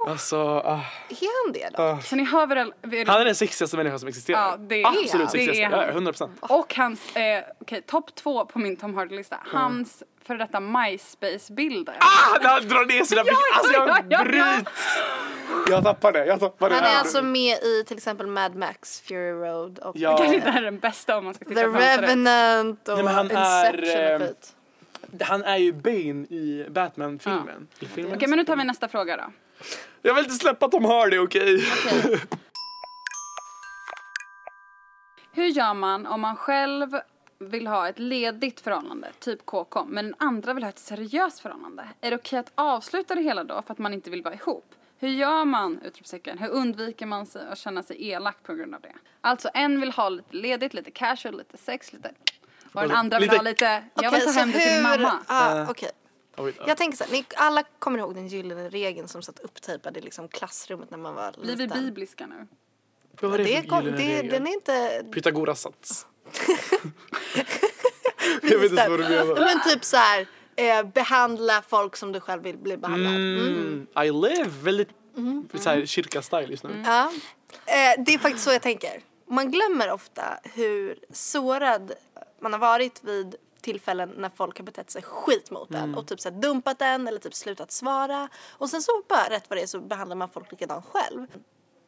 Alltså, ah, Är han det då? Så ni hör väl... väl Han är den sexigaste människan som existerar. Ja, det är Absolut han. Det sexigaste, är han. ja, 100 procent. Och hans, eh, okej, topp två på min Tom Hardy-lista. Hans före detta MySpace-bilder. Ah, han drar ner sina byxor, alltså ja, jag ja, ja. bryts! Jag tappar det, jag tappar det. Han är här. alltså med i till exempel Mad Max, Fury Road och Ja. Det kanske inte är den bästa om man ska titta The på. Revenant och Nej, Inception är, och eh, skit. Han är ju Bane i Batman-filmen. Filmen. Okej, men nu tar vi nästa fråga då. Jag vill inte släppa Tom Hardy, okej? Okej. Hur gör man om man själv vill ha ett ledigt förhållande, typ KK, men den andra vill ha ett seriöst förhållande? Är det okej att avsluta det hela då för att man inte vill vara ihop? Hur gör man, utropstecken, hur undviker man sig att känna sig elak på grund av det? Alltså en vill ha lite ledigt, lite casual, lite sex, lite... Och den andra vill Lite- ha lite, jag vill ta hem det till min mamma. Ah, Eh. ja. Jag tänker så här, ni alla kommer ihåg den gyllene regeln som satt upptejpad i liksom klassrummet när man var Blir vi liten. bibliska nu? Vad var det, Det för kom, det, den är inte... Pythagoras sats. jag vet inte vad du menar. Men typ så här, eh, behandla folk som du själv vill bli behandlad. Mm. Mm, I live väldigt så här, kyrka-style just nu. Ja. Eh, det är faktiskt så jag tänker. Man glömmer ofta hur sårad man har varit vid tillfällen när folk har betett sig skit mot en och typ så här dumpat en eller typ slutat svara. Och sen så bara rätt vad det är så behandlar man folk likadant själv.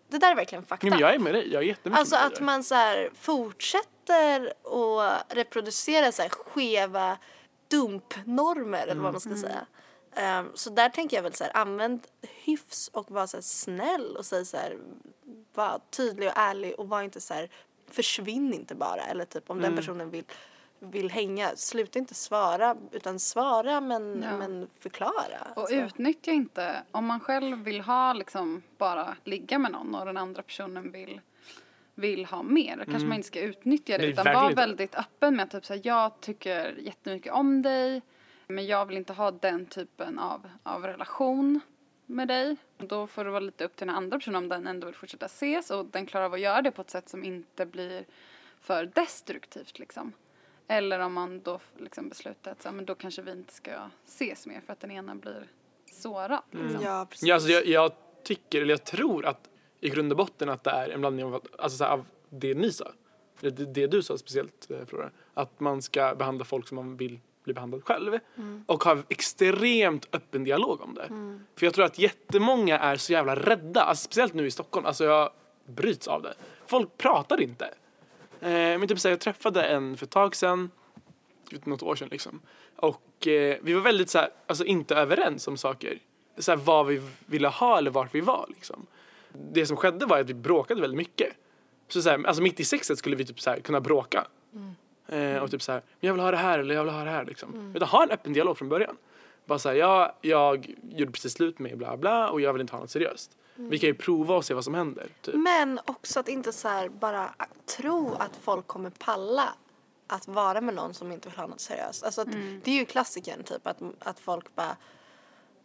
Det där är verkligen fakta. Nej, men jag är med dig, jag är jättemycket Alltså med att dig. man så här fortsätter att reproducera så här skeva dumpnormer eller vad man ska säga. Ehm, så där tänker jag väl så här, använd hyfs och var så här snäll och säg så här, var tydlig och ärlig och var inte så här, försvinn inte bara. Eller typ om den personen vill, vill hänga, sluta inte svara utan svara men, Ja. men förklara. Och Alltså. utnyttja inte, om man själv vill ha liksom bara ligga med någon och den andra personen vill vill ha mer. Då kanske man inte ska utnyttja det Nej, utan vara inte. väldigt öppen med att typ såhär, jag tycker jättemycket om dig men jag vill inte ha den typen av, av relation med dig. Då får det vara lite upp till den andra personen om den ändå vill fortsätta ses och den klarar av att göra det på ett sätt som inte blir för destruktivt liksom. Eller om man då liksom beslutar att så men då kanske vi inte ska ses mer för att den ena blir sårad. Liksom. Ja, precis. Ja, alltså jag, jag tycker, eller jag tror att i grund och botten att det är en blandning av, alltså så här, av det ni sa. Det, det du sa speciellt eh, Flora. Att man ska behandla folk som man vill bli behandlad själv. Och ha extremt öppen dialog om det. För jag tror att jättemånga är så jävla rädda. Alltså, speciellt nu i Stockholm. Alltså jag bryts av det. Folk pratar inte. Eh, men typ så här, jag träffade en för ett tag sedan. Typ något år sedan liksom. Och eh, vi var väldigt så här, alltså inte överens om saker. så här, vad vi ville ha eller vart vi var liksom. Det som skedde var att vi bråkade väldigt mycket. Så, så här, alltså mitt i sexet skulle vi typ så här, kunna bråka. Eh, och typ så här, jag vill ha det här eller jag vill ha det här liksom. Utan ha en öppen dialog från början. Bara så här, ja, jag gjorde precis slut med bla bla och jag vill inte ha något seriöst. Vi kan ju prova och se vad som händer. Typ. Men också att inte så här bara tro att folk kommer palla att vara med någon som inte vill ha något seriöst. Alltså att Det är ju klassikern typ att, att folk bara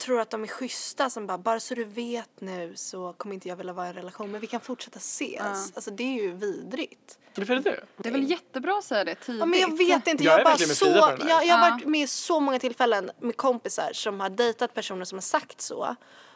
tror att de är schyssta som bara bara så du vet nu så kommer inte jag vilja vara i en relation men vi kan fortsätta ses. Alltså det är ju vidrigt. Varför är det det? Det är väl jättebra att säga det tidigt. Ja, men jag vet inte, Jag jag, är bara så, jag, jag har Ja. varit med så många tillfällen med kompisar som har dejtat personer som har sagt så.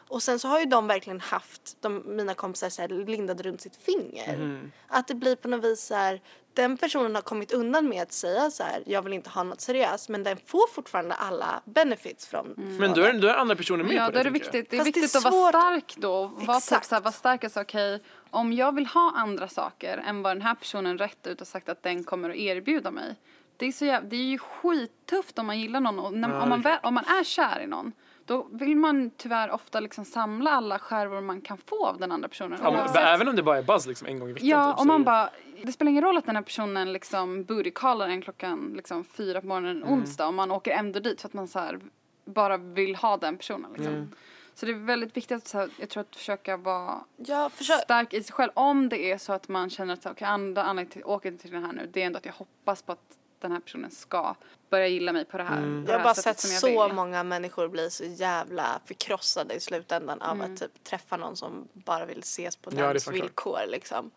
Och sen så har ju de verkligen haft, de, mina kompisar så här, lindade runt sitt finger. Mhm. Att det blir på något vis så här, den personen har kommit undan med att säga så här, jag vill inte ha något seriöst men den får fortfarande alla benefits från Men då är, då är andra personer med Ja, på då är det viktigt, det är Fast det är viktigt att vara stark då. Vara typ Exakt. såhär, vara stark och säga okej, om jag vill ha andra saker än vad den här personen rätt ut och sagt att den kommer att erbjuda mig. Det är, så jäv, det är ju skittufft om man gillar någon och när, Ja, om, man det om man är kär i någon då vill man tyvärr ofta liksom samla alla skärvor man kan få av den andra personen. Ja, men, Oavsett- Även om det bara är buzz liksom en gång i veckan. Ja, typ, är man det- bara, det spelar ingen roll att den här personen liksom bootycallar en klockan liksom fyra på morgonen en onsdag och man åker ändå dit för att man så här bara vill ha den personen liksom. Så det är väldigt viktigt att så här, jag tror att försöka vara Jag försöker, stark i sig själv om det är så att man känner att så, okay, andra anledningen till att åka till den här nu det är ändå att jag hoppas på att den här personen ska börja gilla mig på det här, på det jag har här bara sättet sett som jag så vill. många människor bli så jävla förkrossade i slutändan av Mm. att typ träffa någon som bara vill ses på Ja, dens villkor liksom.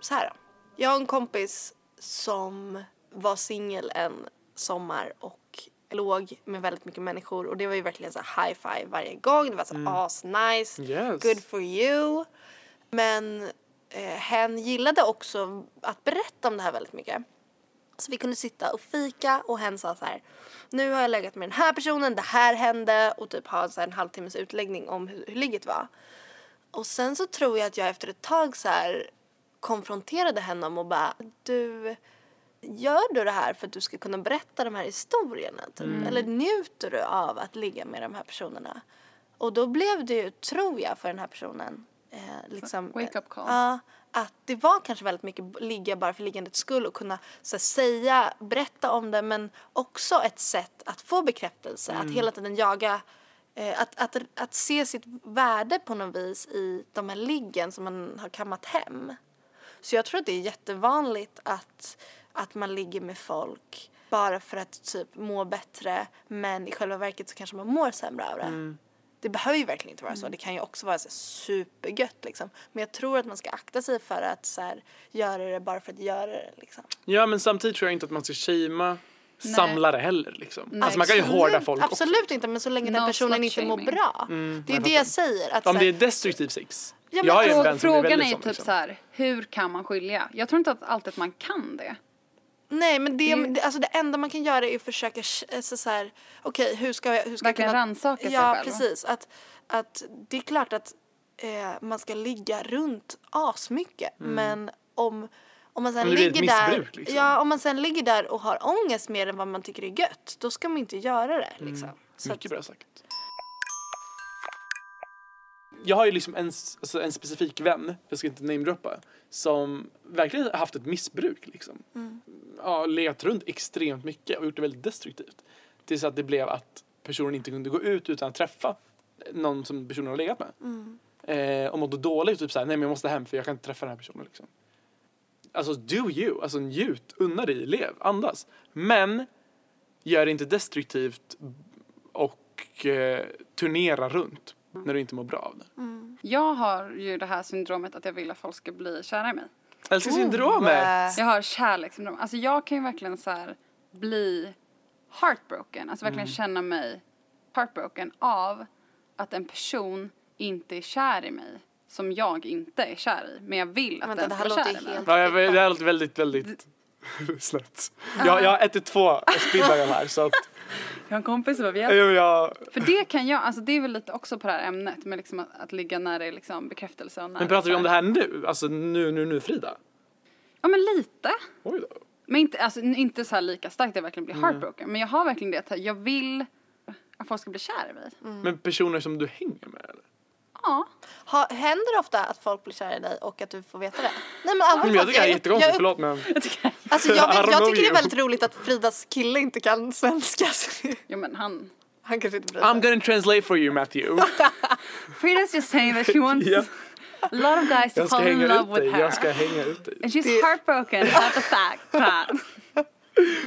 Så här då. Jag har en kompis som var singel en sommar och låg med väldigt mycket människor och det var ju verkligen så här high five varje gång. Det var så Mm. as nice. Yes. Good for you. Men eh, hen gillade också att berätta om det här väldigt mycket. Så vi kunde sitta och fika och hen sa så här. Nu har jag legat med den här personen, det här hände och typ ha så en halvtimmes utläggning om hur, hur ligget var. Och sen så tror jag att jag efter ett tag så här konfronterade henne om och bara du Gör du det här för att du ska kunna berätta de här historierna? Typ? Eller njuter du av att ligga med de här personerna? Och då blev det ju, tror jag, för den här personen eh, liksom, Wake up call. Ja, att det var kanske väldigt mycket ligga bara för liggandets skull och kunna så här, säga, berätta om det men också ett sätt att få bekräftelse, att hela tiden jaga eh, att, att, att se sitt värde på något vis i de här liggen som man har kammat hem. Så jag tror att det är jättevanligt att, att man ligger med folk bara för att typ må bättre men i själva verket så kanske man mår sämre av det. Det behöver ju verkligen inte vara så. Det kan ju också vara så supergött liksom. Men jag tror att man ska akta sig för att så här, göra det bara för att göra det liksom. Ja men samtidigt tror jag inte att man ska shamea samlare heller liksom. Nej, alltså man kan ju Absolut- hårda folk också. Absolut inte men så länge den No personen inte mår bra. det är det jag säger. Att, Om så det är destruktiv sex. Ja, men jag ju en Frå- vän som är Frågan är typ liksom. så här, hur kan man skilja? Jag tror inte att alltid att man kan det. Nej men det, Det- alltså det enda man kan göra är att försöka alltså så här, okej hur ska jag, hur ska Verkligen jag kunna... rannsaka sig Ja själv. precis, att, att det är klart att eh, man ska ligga runt asmycket men om, om man sen Om det blir ett ligger där, liksom. ja om man sen ligger där och har ångest mer än vad man tycker är gött då ska man inte göra det liksom. Så Mycket att, bra sagt. Jag har ju liksom en, alltså en specifik vän, jag ska inte namedroppa, som verkligen har haft ett missbruk liksom. Mm. Ja, legat runt extremt mycket och gjort det väldigt destruktivt. Tills att det blev att personen inte kunde gå ut utan att träffa någon som personen har legat med. Mm. Eh, och mådde dåligt, typ såhär, nej men jag måste hem för jag kan inte träffa den här personen liksom. Alltså do you, alltså njut, unna dig, lev, andas. Men gör det inte destruktivt och eh, turnera runt när du inte mår bra av det. Jag har ju det här syndromet att jag vill att folk ska bli kära i mig. Älskarsyndromet! Jag har kärlekssyndrom. Alltså jag kan ju verkligen så här bli heartbroken. Alltså verkligen känna mig heartbroken av att en person inte är kär i mig. Som jag inte är kär i. Men jag vill att Vänta, den ska här vara kär i mig. Ja, jag, det här låter väldigt, väldigt snett. Jag, jag har ett till två öl här så att Jag har en kompis som "Ja." jag, För det kan jag, alltså det är väl lite också på det här ämnet med liksom att, att ligga när det är liksom bekräftelse och när Men pratar vi om det här nu? Alltså nu, nu, nu Frida? Ja men lite. Oj då. Men inte, alltså, inte så här lika starkt att jag verkligen blir Mm. heartbroken. Men jag har verkligen det att jag vill att folk ska bli kär i mig. Men personer som du hänger med eller? Ja. Ha, händer det ofta att folk blir kära i dig och att du får veta det? Nej men allvarligt Men jag tycker det är jättekonstigt, jag, förlåt men. Jag tycker Alltså jag, jag know tycker det är väldigt roligt att Fridas kille inte kan svenska. Jo men han... Han kanske inte bryr I'm gonna translate for you Matthew. Frida's just saying that she wants Ja. a lot of guys to Jag fall in love with her. jag ska hänga ut dig. And she's heartbroken about the fact that...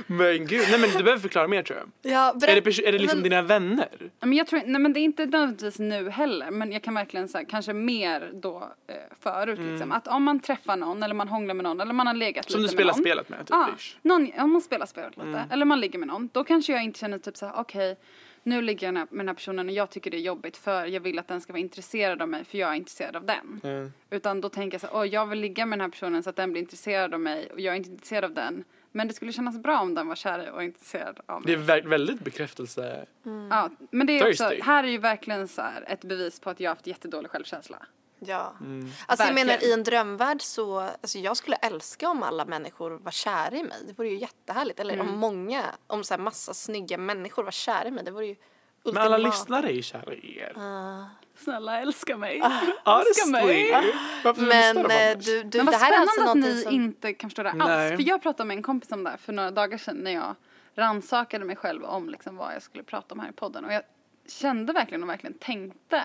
Men gud, nej men du behöver förklara mer tror jag. Ja, Är det, är det liksom men- dina vänner? Men jag tror, nej men det är inte nödvändigtvis nu heller men jag kan verkligen säga kanske mer då eh, förut liksom. Att om man träffar någon eller man hånglar med någon eller man har legat Som du lite spelar med någon. spelet med typ? Ja, ish. någon, om man spelar spelet lite eller man ligger med någon då kanske jag inte känner typ såhär okej nu ligger jag med den här personen och jag tycker det är jobbigt för jag vill att den ska vara intresserad av mig för jag är intresserad av den. Mm. Utan då tänker jag så här, åh jag vill ligga med den här personen så att den blir intresserad av mig och jag är inte intresserad av den. Men det skulle kännas bra om den var kär och intresserad av Det mig. är vä- väldigt bekräftelse. Ja, men det är också, här är ju verkligen så här ett bevis på att jag har haft jättedålig självkänsla. Ja. Mm. Alltså jag menar i en drömvärld så, alltså jag skulle älska om alla människor var kära i mig. Det vore ju jättehärligt. Eller Mm. om många, om så här massa snygga människor var kära i mig. Det vore ju Men alla lyssnare är ju kära i er. Snälla älska mig. Honestly. mig. Varför Men eh, du, du Men det vad här är spännande alltså att ni som... inte kan förstå det alls. Nej. För jag pratade med en kompis om det här för några dagar sedan när jag rannsakade mig själv om liksom vad jag skulle prata om här i podden. Och jag kände verkligen och verkligen tänkte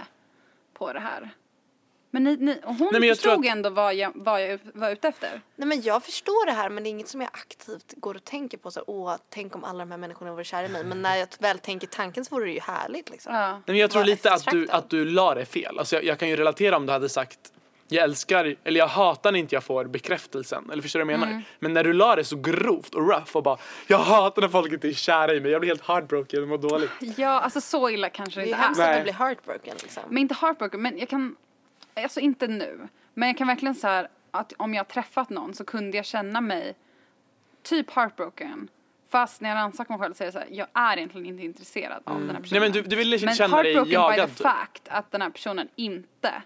på det här. Men ni, ni, hon Nej, men jag förstod att- ändå vad jag, vad jag var ute efter. Nej men jag förstår det här men det är inget som jag aktivt går och tänker på så här, åh tänk om alla de här människorna vore kära i mig. Men när jag väl tänker tanken så vore det ju härligt liksom. Ja. Nej, men jag tror lite att du, att du la det fel. Alltså jag, jag kan ju relatera om du hade sagt jag älskar, eller jag hatar när inte jag får bekräftelsen. Eller förstår du vad jag menar? Mm. Men när du la det så grovt och rough och bara jag hatar när folk inte är kära i mig. Jag blir helt heartbroken och mår dåligt. ja, alltså så illa kanske det Det är inte hemskt är. att Nej. du blir heartbroken liksom. Men inte heartbroken, men jag kan, alltså inte nu. Men jag kan verkligen så här att om jag har träffat någon så kunde jag känna mig typ heartbroken. Fast när jag rannsakar mig själv så är det så här, jag är egentligen inte intresserad av den här personen. Nej men du, du ville Men känna dig heartbroken by the typ. fact att den här personen inte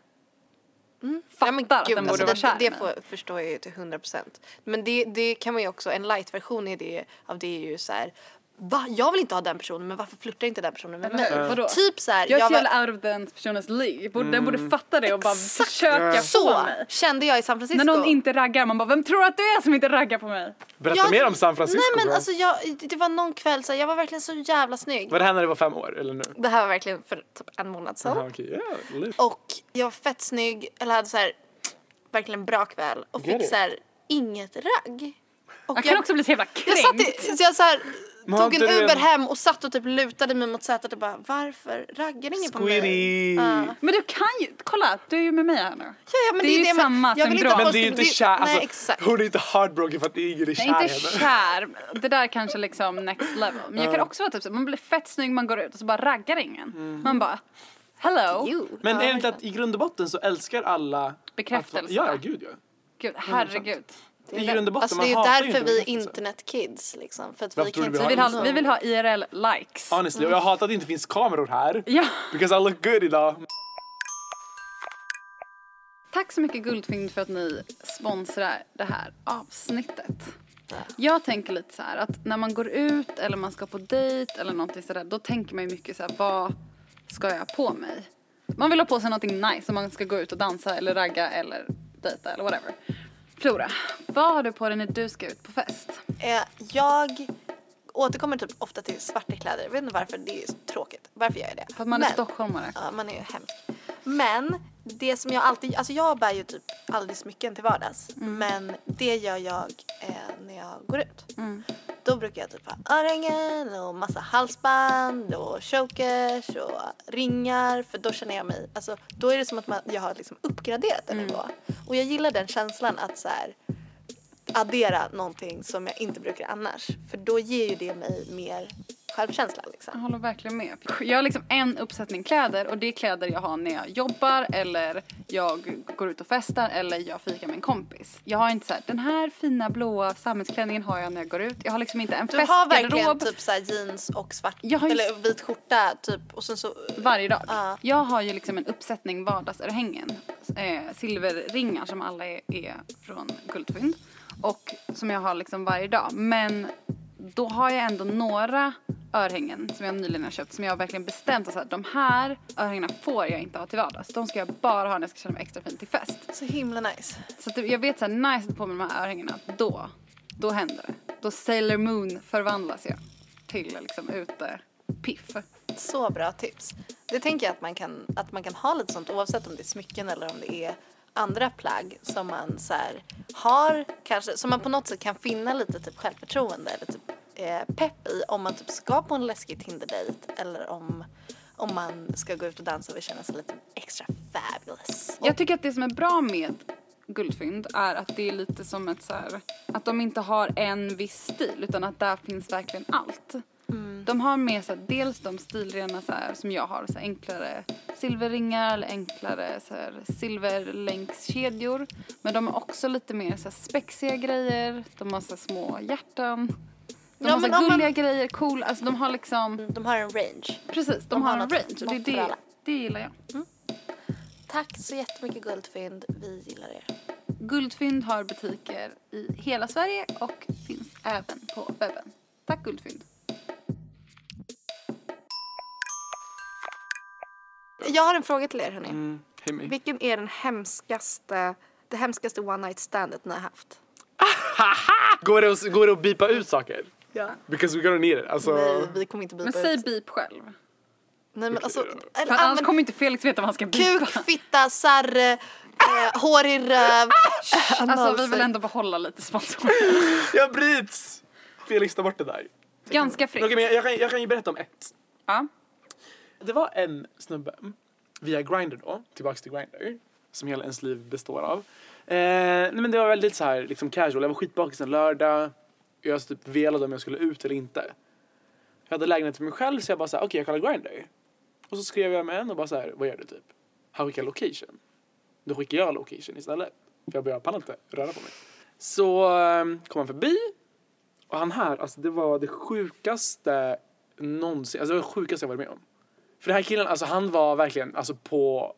men fattar att gud, den alltså borde det, vara kär det mig. får, förstår jag ju till 100 procent. Men det, det kan man ju också, en light-version det, av det är ju så här. Va? Jag vill inte ha den personen men varför flörtar inte den personen med mig? Vadå? Typ så här, Jag är så var- jävla out of den personens league. Borde, Den Mm. borde fatta det och bara försöka så få mig. kände jag i San Francisco. När någon inte raggar, man bara vem tror att du är som inte raggar på mig? Berätta Jag- mer om San Francisco Nej men bro. alltså jag, det var någon kväll så här, jag var verkligen så jävla snygg. Var det här när du var fem år eller nu? Det här var verkligen för typ en månad sedan. Aha, ja, lit. Och jag var fett snygg, eller hade så här verkligen bra kväll och Get fick it. så här inget ragg. Och Jag kan också bli så jävla jag satt kränkt. i, så jag så här, Men har tog en Uber en- hem och satt och typ lutade mig mot sätet och bara varför raggar ingen på mig? Squiddy. Ja. Men du kan ju, kolla du är ju med mig här nu. Ja, ja, men Det är ju men samma jag vill inte syndrom. Men det är ju inte kär, Nej alltså, exakt. hon är inte heartbroken för att ingen är kär är i inte kär, det där kanske liksom next level. Men jag kan också vara typ så, man blir fett snygg, man går ut och så bara raggar ingen. Mm. Man bara, hello. Jo. Men Ja, är det inte att i grund och botten så älskar alla Bekräftelse. att- Ja, gud ja. Gud, herregud. I grund och botten, Alltså det man är ju hatar ju därför vi är internetkids liksom. För att Varför vi kan du inte... vi Vi vill, ha, vi vill ha IRL likes. Honestly, och jag hatar att det inte finns kameror här. Ja. Because I look good idag. Tack så mycket Guldfynd för att ni sponsrar det här avsnittet. Jag tänker lite så här att när man går ut eller man ska på dejt eller någonting sådär då tänker man ju mycket så här vad ska jag ha på mig? Man vill ha på sig någonting nice om man ska gå ut och dansa eller ragga eller dejta eller whatever. Flora, vad har du på dig när du ska ut på fest? Eh, jag återkommer typ ofta till svarta kläder. Jag vet inte varför, det är så tråkigt. Varför gör jag det? För att man är Men- stockholmare. Ja, man är ju hemsk. Men det som jag alltid, alltså jag bär ju typ aldrig smycken till vardags. Mm. Men det gör jag eh, när jag går ut. Mm. Då brukar jag typ ha örhängen och massa halsband och chokers och ringar. För då känner jag mig, alltså då är det som att man, jag har liksom uppgraderat en Mm. nivå. Och jag gillar den känslan att så här addera någonting som jag inte brukar annars. För då ger ju det mig mer självkänsla Jag liksom. håller verkligen med. Jag har liksom en uppsättning kläder och det är kläder jag har när jag jobbar eller jag går ut och festar eller jag fikar med en kompis. Jag har inte så här, den här fina blåa samhällsklänningen har jag när jag går ut. Jag har liksom inte en Du har verkligen festgarderob typ så här jeans och svart, Jag har eller vit skjorta typ och sen så varje dag. Ja. Jag har ju liksom en uppsättning vardagsörhängen. Eh, silverringar som alla är, är från Guldfynd. Och som jag har liksom varje dag. Men då har jag ändå några örhängen som jag nyligen har köpt som jag verkligen bestämt att de här örhängena får jag inte ha till vardags. De ska jag bara ha när jag ska känna mig extra fin till fest. Så himla nice. Så att jag vet så här, nice på med de här örhängena, då, då händer det. Då Sailor Moon förvandlas jag till liksom ute piff. Så bra tips. Det tänker jag att man kan, att man kan ha lite sånt oavsett om det är smycken eller om det är andra plagg som man så här, har kanske, som man på något sätt kan finna lite typ självförtroende eller typ eh, pepp i om man typ ska på en läskig Tinder-dejt eller om, om man ska gå ut och dansa och vill känna sig lite extra fabulous. Jag tycker att det som är bra med guldfynd är att det är lite som ett så här, att de inte har en viss stil utan att där finns verkligen allt. De har med så här, dels de stilrena så här, som jag har, så här, enklare silverringar eller enklare så här, silverlänkskedjor. Men de har också lite mer så här, spexiga grejer, de har så här, små hjärtan. De Ja, har så om man- gulliga grejer, cool, alltså de har liksom, De har en range. precis, de, De har har en range och det det, det gillar jag. Tack så jättemycket Guldfynd, vi gillar er. Guldfynd har butiker i hela Sverige och finns även på webben. Tack Guldfynd. Jag har en fråga till er hörni. Mm. Vilken är den hemskaste, det hemskaste one night standet ni har haft? Går det, att, går det att bipa ut saker? Ja. Because we're gonna need it. Alltså, Nej, vi kommer inte bipa Men säg ut. beep själv. Nej men alltså, För eller, För annars använd kommer inte Felix veta vad han ska beepa. kuk, fitta, sarre, eh, hår i röv, Alltså vi vill ändå behålla lite sponsor. jag bryts! Felix, ta bort det där. Ganska fritt. Okej, men jag, jag, kan, jag kan ju berätta om ett. Ja. Det var en snubbe via Grindr då, tillbaks till Grindr, som hela ens liv består av. Eh, nej men det var väldigt så här liksom casual. Jag var skitbakis en lördag. Jag typ velade om jag skulle ut eller inte. Jag hade lägenhet för mig själv så jag bara så här, okej jag kollar Grindr. Och så skrev jag med en och bara så här, vad gör du typ? Han skickar location. Då skickar jag location istället. För jag börjar pallar inte röra på mig. Så eh, kom han förbi. Och han här, alltså det var det sjukaste någonsin, alltså det var det sjukaste jag varit med om. För den här killen, alltså han var verkligen alltså på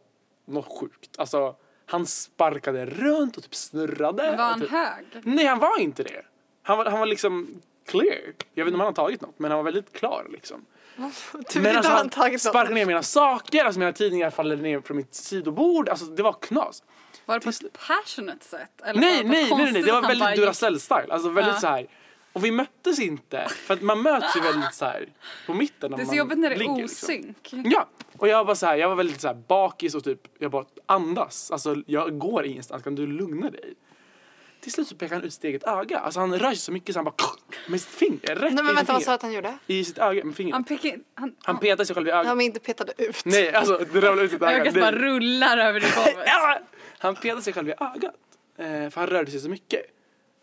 något sjukt. Alltså han sparkade runt och typ snurrade. Var han typ... hög? Nej, han var inte det. Han var, han var liksom clear. Jag vet inte om han har tagit något, men han var väldigt klar liksom. Vet inte har han något. sparkade ner mina saker, alltså mina tidningar faller ner från mitt sidobord. Alltså det var knas. Var det på ett passionate sätt? Eller Nej, nej, nej, nej, det var han väldigt Duracell-style. Alltså väldigt Ja. så här. Och vi möttes inte, för att man möts ju väldigt så här på mitten när Det är så jobbigt när det är ligger, liksom. osynk. Ja, och jag var så här, jag var väldigt så här bakis och typ, jag bara andas. Alltså jag går ingenstans, kan du lugna dig? Till slut så pekade han ut sitt eget öga. Alltså han rör sig så mycket så han bara med sitt finger, rätt Nej men vänta vad sa att han gjorde? I sitt öga med fingret. Han Han, pekar han, han petade sig själv i Ja ögat. men inte petade ut. Nej, alltså det ramlade ut sitt öga. ögat bara rullar över i golvet. Ja! Han petade sig själv i ögat. Eh, för han rörde sig så mycket.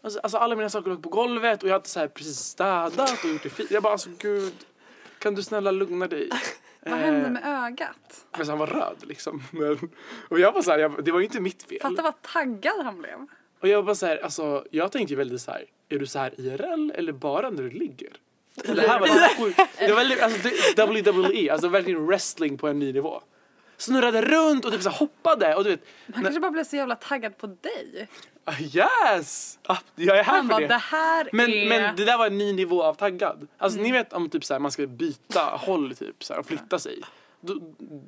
Alltså, alltså alla mina saker låg på golvet och jag hade så här precis städat och gjort det fint. Jag bara alltså gud, kan du snälla lugna dig? Vad hände med ögat? Men så han var röd liksom. Men, och jag var så här, jag, det var ju inte mitt fel. Fatta vad taggad han blev. Och jag var så här, alltså jag tänkte ju väldigt så här, är du så här IRL eller bara när du ligger? Det här var sjukt. Det var väldigt, alltså WWE, alltså verkligen wrestling på en ny nivå. Snurrade runt och typ så hoppade och du vet, Han kanske bara blev så jävla taggad på dig. ah, yes! Ah, jag är här Han för bara, det. det här Men, är... men det där var en ny nivå av taggad. Alltså Mm. ni vet om typ så här, man ska byta håll typ så här, och flytta sig. Då,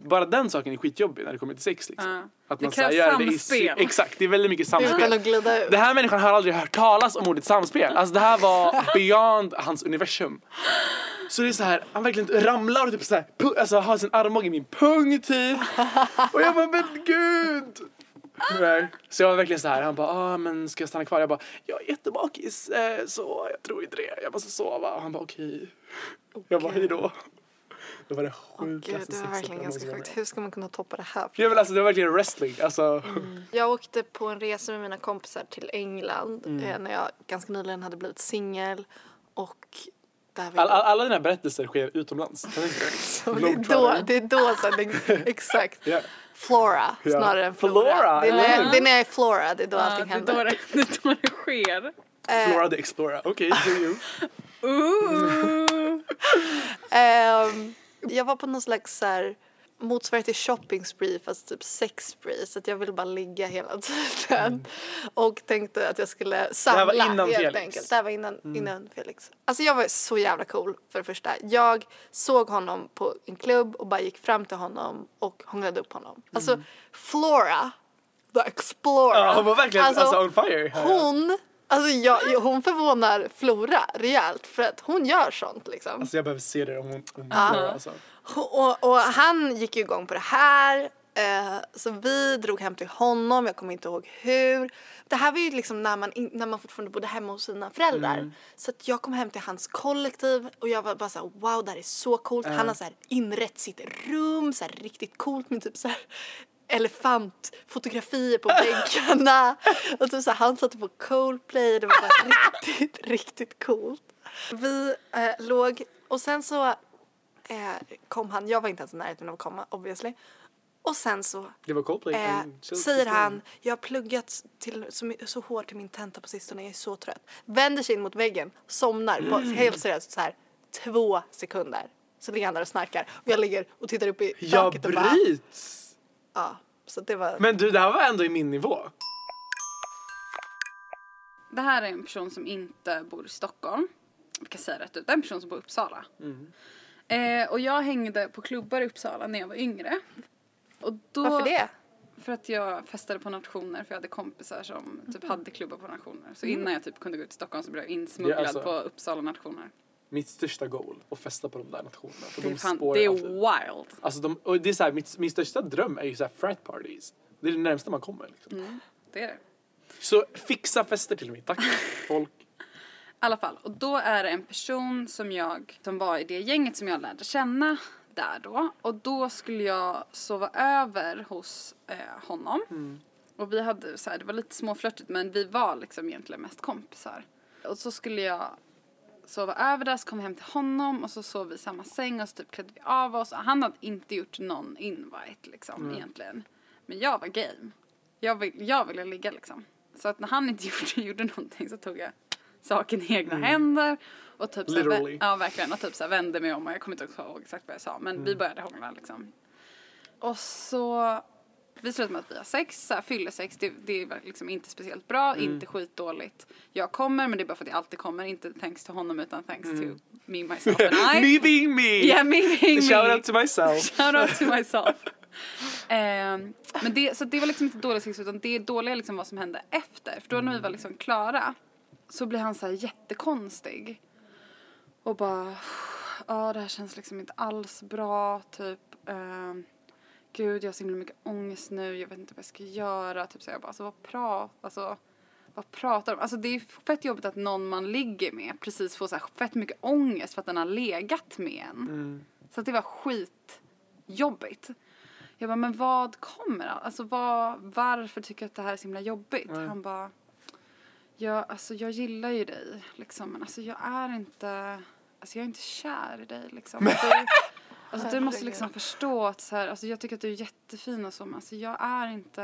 bara den saken är skitjobbig när det kommer till sex liksom. Ja. Att Det man här krävs gör det i samspel. Exakt, det är väldigt mycket samspel. Den här människan har aldrig hört talas om ordet samspel. Alltså det här var beyond hans universum. Så det är så här, han verkligen ramlar och typ så här, alltså har sin armbåge i min pung typ. Och jag bara, men gud. Så jag var verkligen så här, han bara, ah, men ska jag stanna kvar? Jag bara, jag är jättebakis eh, så jag tror inte det. Jag måste sova. Och han bara, okej. Jag bara, hej då. Det var det Åh, sjukaste Gud, det var verkligen ganska sjukt. Hur ska man kunna toppa det här? Jag vill alltså, det var verkligen wrestling. Alltså, Jag åkte på en resa med mina kompisar till England Mm. eh, när jag ganska nyligen hade blivit singel och all, all, alla dina berättelser sker utomlands. Det, är då, det är då så exakt. Ja. Flora Ja. snarare än Flora. Flora, det, är när, ja. det är när jag är Flora, det är då Ja, allting det, är händer. då det, då det sker. Eh, Flora the Explorer. Okej, do you. Ooh. Ehm, jag var på någon slags så här, motsvarighet till shopping spree fast typ sex spree så att jag ville bara ligga hela tiden. Och tänkte att jag skulle samla var innan helt Felix. enkelt. Det här var innan, innan Felix. Alltså jag var så jävla cool för det första. Jag såg honom på en klubb och bara gick fram till honom och hånglade upp honom. Alltså Flora, the explorer. Ja, hon var verkligen alltså, on fire. Hon, alltså jag, hon förvånar Flora rejält för att hon gör sånt liksom. Alltså jag behöver se det om hon, om Ja. alltså. Och, och han gick ju igång på det här. Eh, så vi drog hem till honom, jag kommer inte ihåg hur. Det här var ju liksom när man, när man fortfarande bodde hemma hos sina föräldrar. Så att jag kom hem till hans kollektiv och jag var bara såhär wow det här är så coolt. Han har så här inrett sitt rum så här riktigt coolt med typ så här elefantfotografier på väggarna. och typ så här, han satte på Coldplay, det var bara riktigt, riktigt coolt. Vi eh, låg och sen så eh, kom han, jag var inte ens i närheten av att komma obviously. Och sen så Det var Coldplay. eh, så- säger han, jag har pluggat till, så, så hårt till min tenta på sistone, jag är så trött. Vänder sig in mot väggen, somnar på, Mm. helt seriöst så här två sekunder. Så ligger han där och snarkar och jag ligger och tittar upp i Jag taket och bara, bryts! Ja. Så det var, Men du, det här var ändå i min nivå. Det här är en person som inte bor i Stockholm. Vi kan säga rätt ut. Det är en person som bor i Uppsala. Eh, och jag hängde på klubbar i Uppsala när jag var yngre. Och då, varför det? För att jag festade på nationer för jag hade kompisar som typ hade klubbar på nationer. Så innan jag typ kunde gå ut till Stockholm så blev jag insmugglad är alltså- på Uppsala nationer. Mitt största goal, att festa på de där nationerna. För Det är, de fan, spårar det är alltid. wild. Alltså de, och det är så här, mitt, min största dröm är ju så här frat parties. Det är det närmsta man kommer liksom. Det är det. Så fixa fester till mig, tack folk. I alla fall, och då är det en person som jag, som var i det gänget som jag lärde känna där då. Och då skulle jag sova över hos eh, honom. Och vi hade så här, det var lite småflörtigt men vi var liksom egentligen mest kompisar. Och så skulle jag sova över där, så kom vi hem till honom och så sov vi i samma säng och så typ klädde vi av oss. Och han hade inte gjort någon invite liksom egentligen. Men jag var game. Jag, vill, jag ville ligga liksom. Så att när han inte gjorde, gjorde någonting så tog jag saken i egna händer. Och typ så här, Literally. ja verkligen. Och typ så här vände mig om och jag kommer inte ihåg exakt vad jag sa. Men vi började hångla liksom. Och så vi slutar med att vi har sex, så här, fyllesex, det, det är liksom inte speciellt bra, inte skitdåligt. Jag kommer, men det är bara för att jag alltid kommer, inte thanks to honom utan thanks to me, myself and I. me being me! Yeah, me being me. Shout out to myself. Shout out to myself. Ehm, men det, så det var liksom inte dålig sex utan det dåliga liksom vad som hände efter. För då när vi var liksom klara så blev han så här jättekonstig. Och bara, ja det här känns liksom inte alls bra typ. ehm, Gud jag har så himla mycket ångest nu, jag vet inte vad jag ska göra. Typ så jag bara, alltså vad pratar, alltså vad pratar de Alltså det är fett jobbigt att någon man ligger med precis får så här fett mycket ångest för att den har legat med en. Så att det var skitjobbigt. Jag bara, men vad kommer? Alltså vad, varför tycker jag att det här är så himla jobbigt? Han bara, ja, alltså jag gillar ju dig liksom, men alltså jag är inte, alltså jag är inte kär i dig liksom. Alltså du måste liksom förstå att så här, alltså jag tycker att du är jättefin och så, men alltså jag är inte,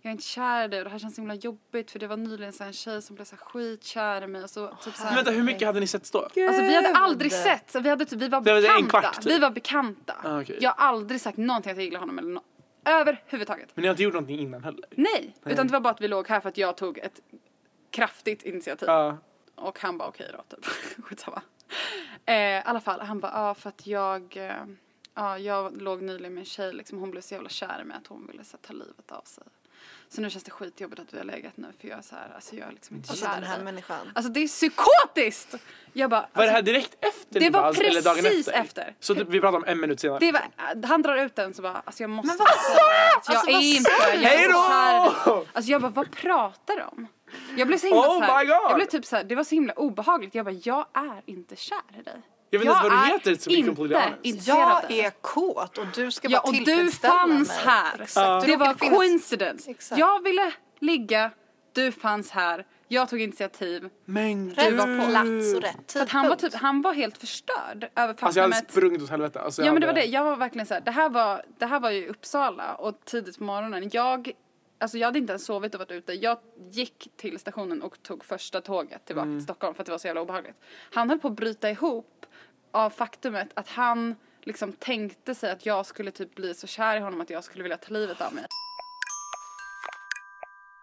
jag är inte kär i dig och det här känns så himla jobbigt för det var nyligen så här en tjej som blev så här skitkär i mig och så typ så Men här, vänta, hur mycket hade ni sett då? Alltså vi hade aldrig sett, så vi, hade typ, vi var Det var en bekanta. kvart, typ. Vi var bekanta. Ah, okej. Jag har aldrig sagt någonting att jag gillar honom eller no- överhuvudtaget. Men ni har inte gjort någonting innan heller? Nej, utan det var bara att vi låg här för att jag tog ett kraftigt initiativ. Ja. Och han bara okej då, typ. Skitsamma. Eh, I alla fall, han bara ja för att jag, eh, ja jag låg nyligen med en tjej liksom, hon blev så jävla kär i mig att hon ville så, ta livet av sig. Så nu känns det skitjobbigt att vi har legat nu för jag är så här, alltså jag är liksom inte Alltså kär den här dig. människan. Alltså det är psykotiskt! Jag bara, Var det alltså, här direkt efter Det var fanns, eller dagen precis efter? efter. Så typ, vi pratar om en minut senare? det var, han drar ut den så bara, alltså jag måste Men vad säga att jag Alltså, är vad inte, sa jag är Hej inte då! kär. Alltså jag bara, vad pratar du om? Jag blev så himla Oh så här, my God! jag blev typ så här, det var så himla obehagligt. Jag bara, jag är inte kär i dig. Jag vet inte vad du är heter, to be completely inte honest. Jag är kåt och du ska Ja, bara och du fanns mig. här. Exakt. Du Det var finnas- coincidence. Exakt. Jag ville ligga, du fanns här, jag tog initiativ. Men Rätt gud. var på plats och rätt att han var, tidpunkt. typ, han var helt förstörd över Alltså jag hade sprungit åt helvete. Alltså, jag Ja men det var hade- det, jag var verkligen så här, det här var, det här var ju Uppsala och tidigt på morgonen. Jag, alltså jag hade inte ens sovit och varit ute. Jag gick till stationen och tog första tåget tillbaka till Stockholm för att det var så jävla obehagligt. Han höll på att bryta ihop av faktumet att han liksom tänkte sig att jag skulle typ bli så kär i honom att jag skulle vilja ta livet av mig.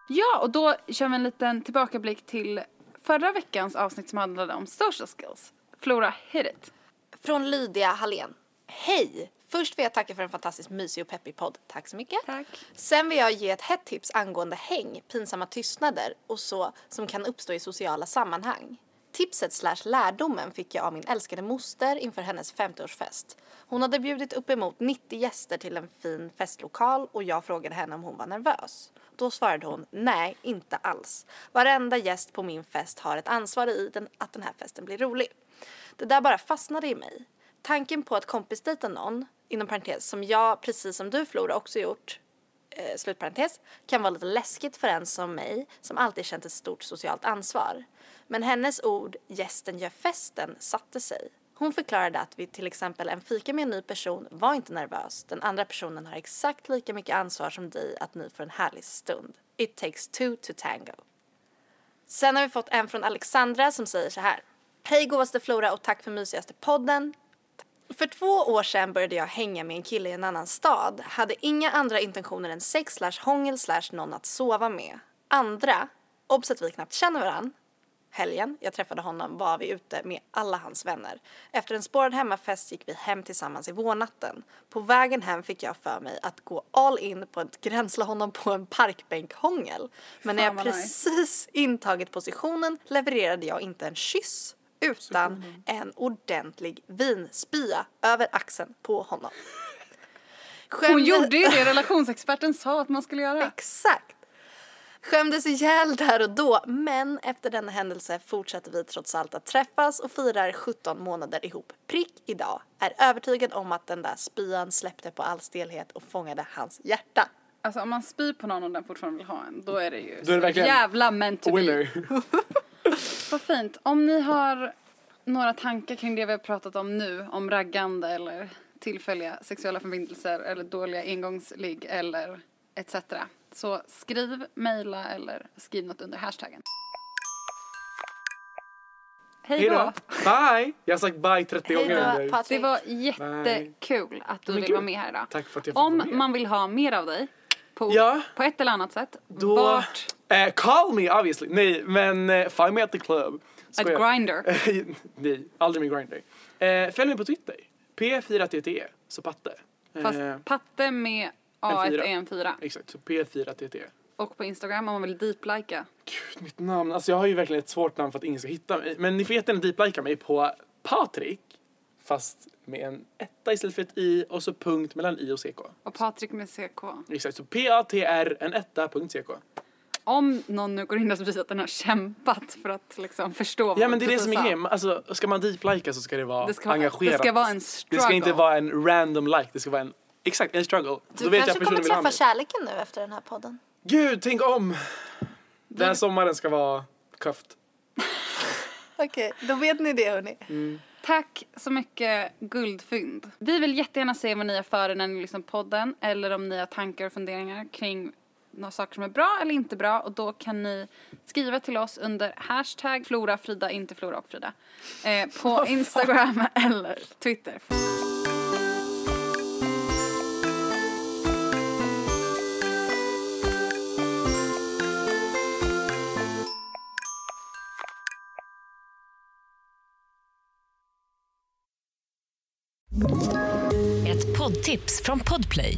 Ja, och då kör vi en liten tillbakablick till förra veckans avsnitt som handlade om social skills. Flora, hit it. Från Lydia Hallén. Hej! Först vill jag tacka för en fantastiskt mysig och peppig podd. Tack så mycket. Tack. Sen vill jag ge ett hett tips angående häng, pinsamma tystnader och så som kan uppstå i sociala sammanhang. Tipset slash lärdomen fick jag av min älskade moster inför hennes 50-årsfest. Hon hade bjudit uppemot 90 gäster till en fin festlokal och jag frågade henne om hon var nervös. Då svarade hon nej, inte alls. Varenda gäst på min fest har ett ansvar i den, att den här festen blir rolig. Det där bara fastnade i mig. Tanken på att kompisdejta någon, inom parentes, som jag precis som du Flora också gjort, eh, slutparentes, kan vara lite läskigt för en som mig som alltid känt ett stort socialt ansvar. Men hennes ord “gästen gör festen” satte sig. Hon förklarade att vid till exempel en fika med en ny person var inte nervös. Den andra personen har exakt lika mycket ansvar som dig att ni får en härlig stund. It takes two to tango. Sen har vi fått en från Alexandra som säger så här. Hej godaste Flora och tack för mysigaste podden. För två år sedan började jag hänga med en kille i en annan stad. Hade inga andra intentioner än sex slash hångel slash någon att sova med. Andra, obs att vi knappt känner varann. Helgen jag träffade honom var vi ute med alla hans vänner. Efter en spårad hemmafest gick vi hem tillsammans i vårnatten. På vägen hem fick jag för mig att gå all in på att gränsla honom på en parkbänkhångel. Men när jag precis intagit positionen levererade jag inte en kyss utan en ordentlig vinspya över axeln på honom. Hon Skämde- gjorde ju det relationsexperten sa att man skulle göra. Exakt. Skämdes ihjäl där och då, men efter denna händelse fortsätter vi trots allt att träffas och firar 17 månader ihop prick idag. Är övertygad om att den där spyan släppte på all stelhet och fångade hans hjärta. Alltså om man spyr på någon och den fortfarande vill ha en, då är det ju Då är det verkligen jävla meant to be. Vad fint. Om ni har några tankar kring det vi har pratat om nu, om raggande eller tillfälliga sexuella förbindelser eller dåliga engångsligg eller etc. Så skriv, mejla eller skriv något under hashtaggen. Hej Hej då! Bye! Jag har sagt bye 30 Hej gånger. Patrik. Det var jättekul att du ville vara med här idag. Tack för att jag fick Om vara med. man vill ha mer av dig på, Ja. på ett eller annat sätt, Då... vart Eh, call me obviously. Nej, men eh, find me at the club. At. Grindr. Nej, aldrig med Grindr. Eh, följ mig på Twitter. P4TT, så patte. Fast patte med A1 fyra. är en fyra. exakt, så P4TT. Och på Instagram om man vill deep-lika. Gud, mitt namn. Alltså jag har ju verkligen ett svårt namn för att ingen ska hitta mig. Men ni får jättegärna deeplika mig på Patrik. Fast med en etta istället för ett i och så punkt mellan i och ck. Och Patrik med CK. Exakt, så P-A-T-R en etta punkt ck. Om någon nu går in och säger att den har kämpat för att liksom förstå vad Ja man men det är det som är grejen. Alltså, ska man deeplika så ska det vara Det ska vara- engagerat. det ska vara en Det struggle. ska inte vara en random like, det ska vara en, exakt, en struggle. Du Då kanske kommer träffa kärleken nu efter den här podden. Gud, tänk om! Den här sommaren ska vara köft. Okej, då vet ni det hörni. Tack så mycket guldfynd. Vi vill jättegärna se vad ni har för er när ni lyssnar på podden eller om ni har tankar och funderingar kring några saker som är bra eller inte bra och då kan ni skriva till oss under hashtag Flora Frida, inte Flora och Frida eh, på Instagram eller Twitter. Ett poddtips från Podplay.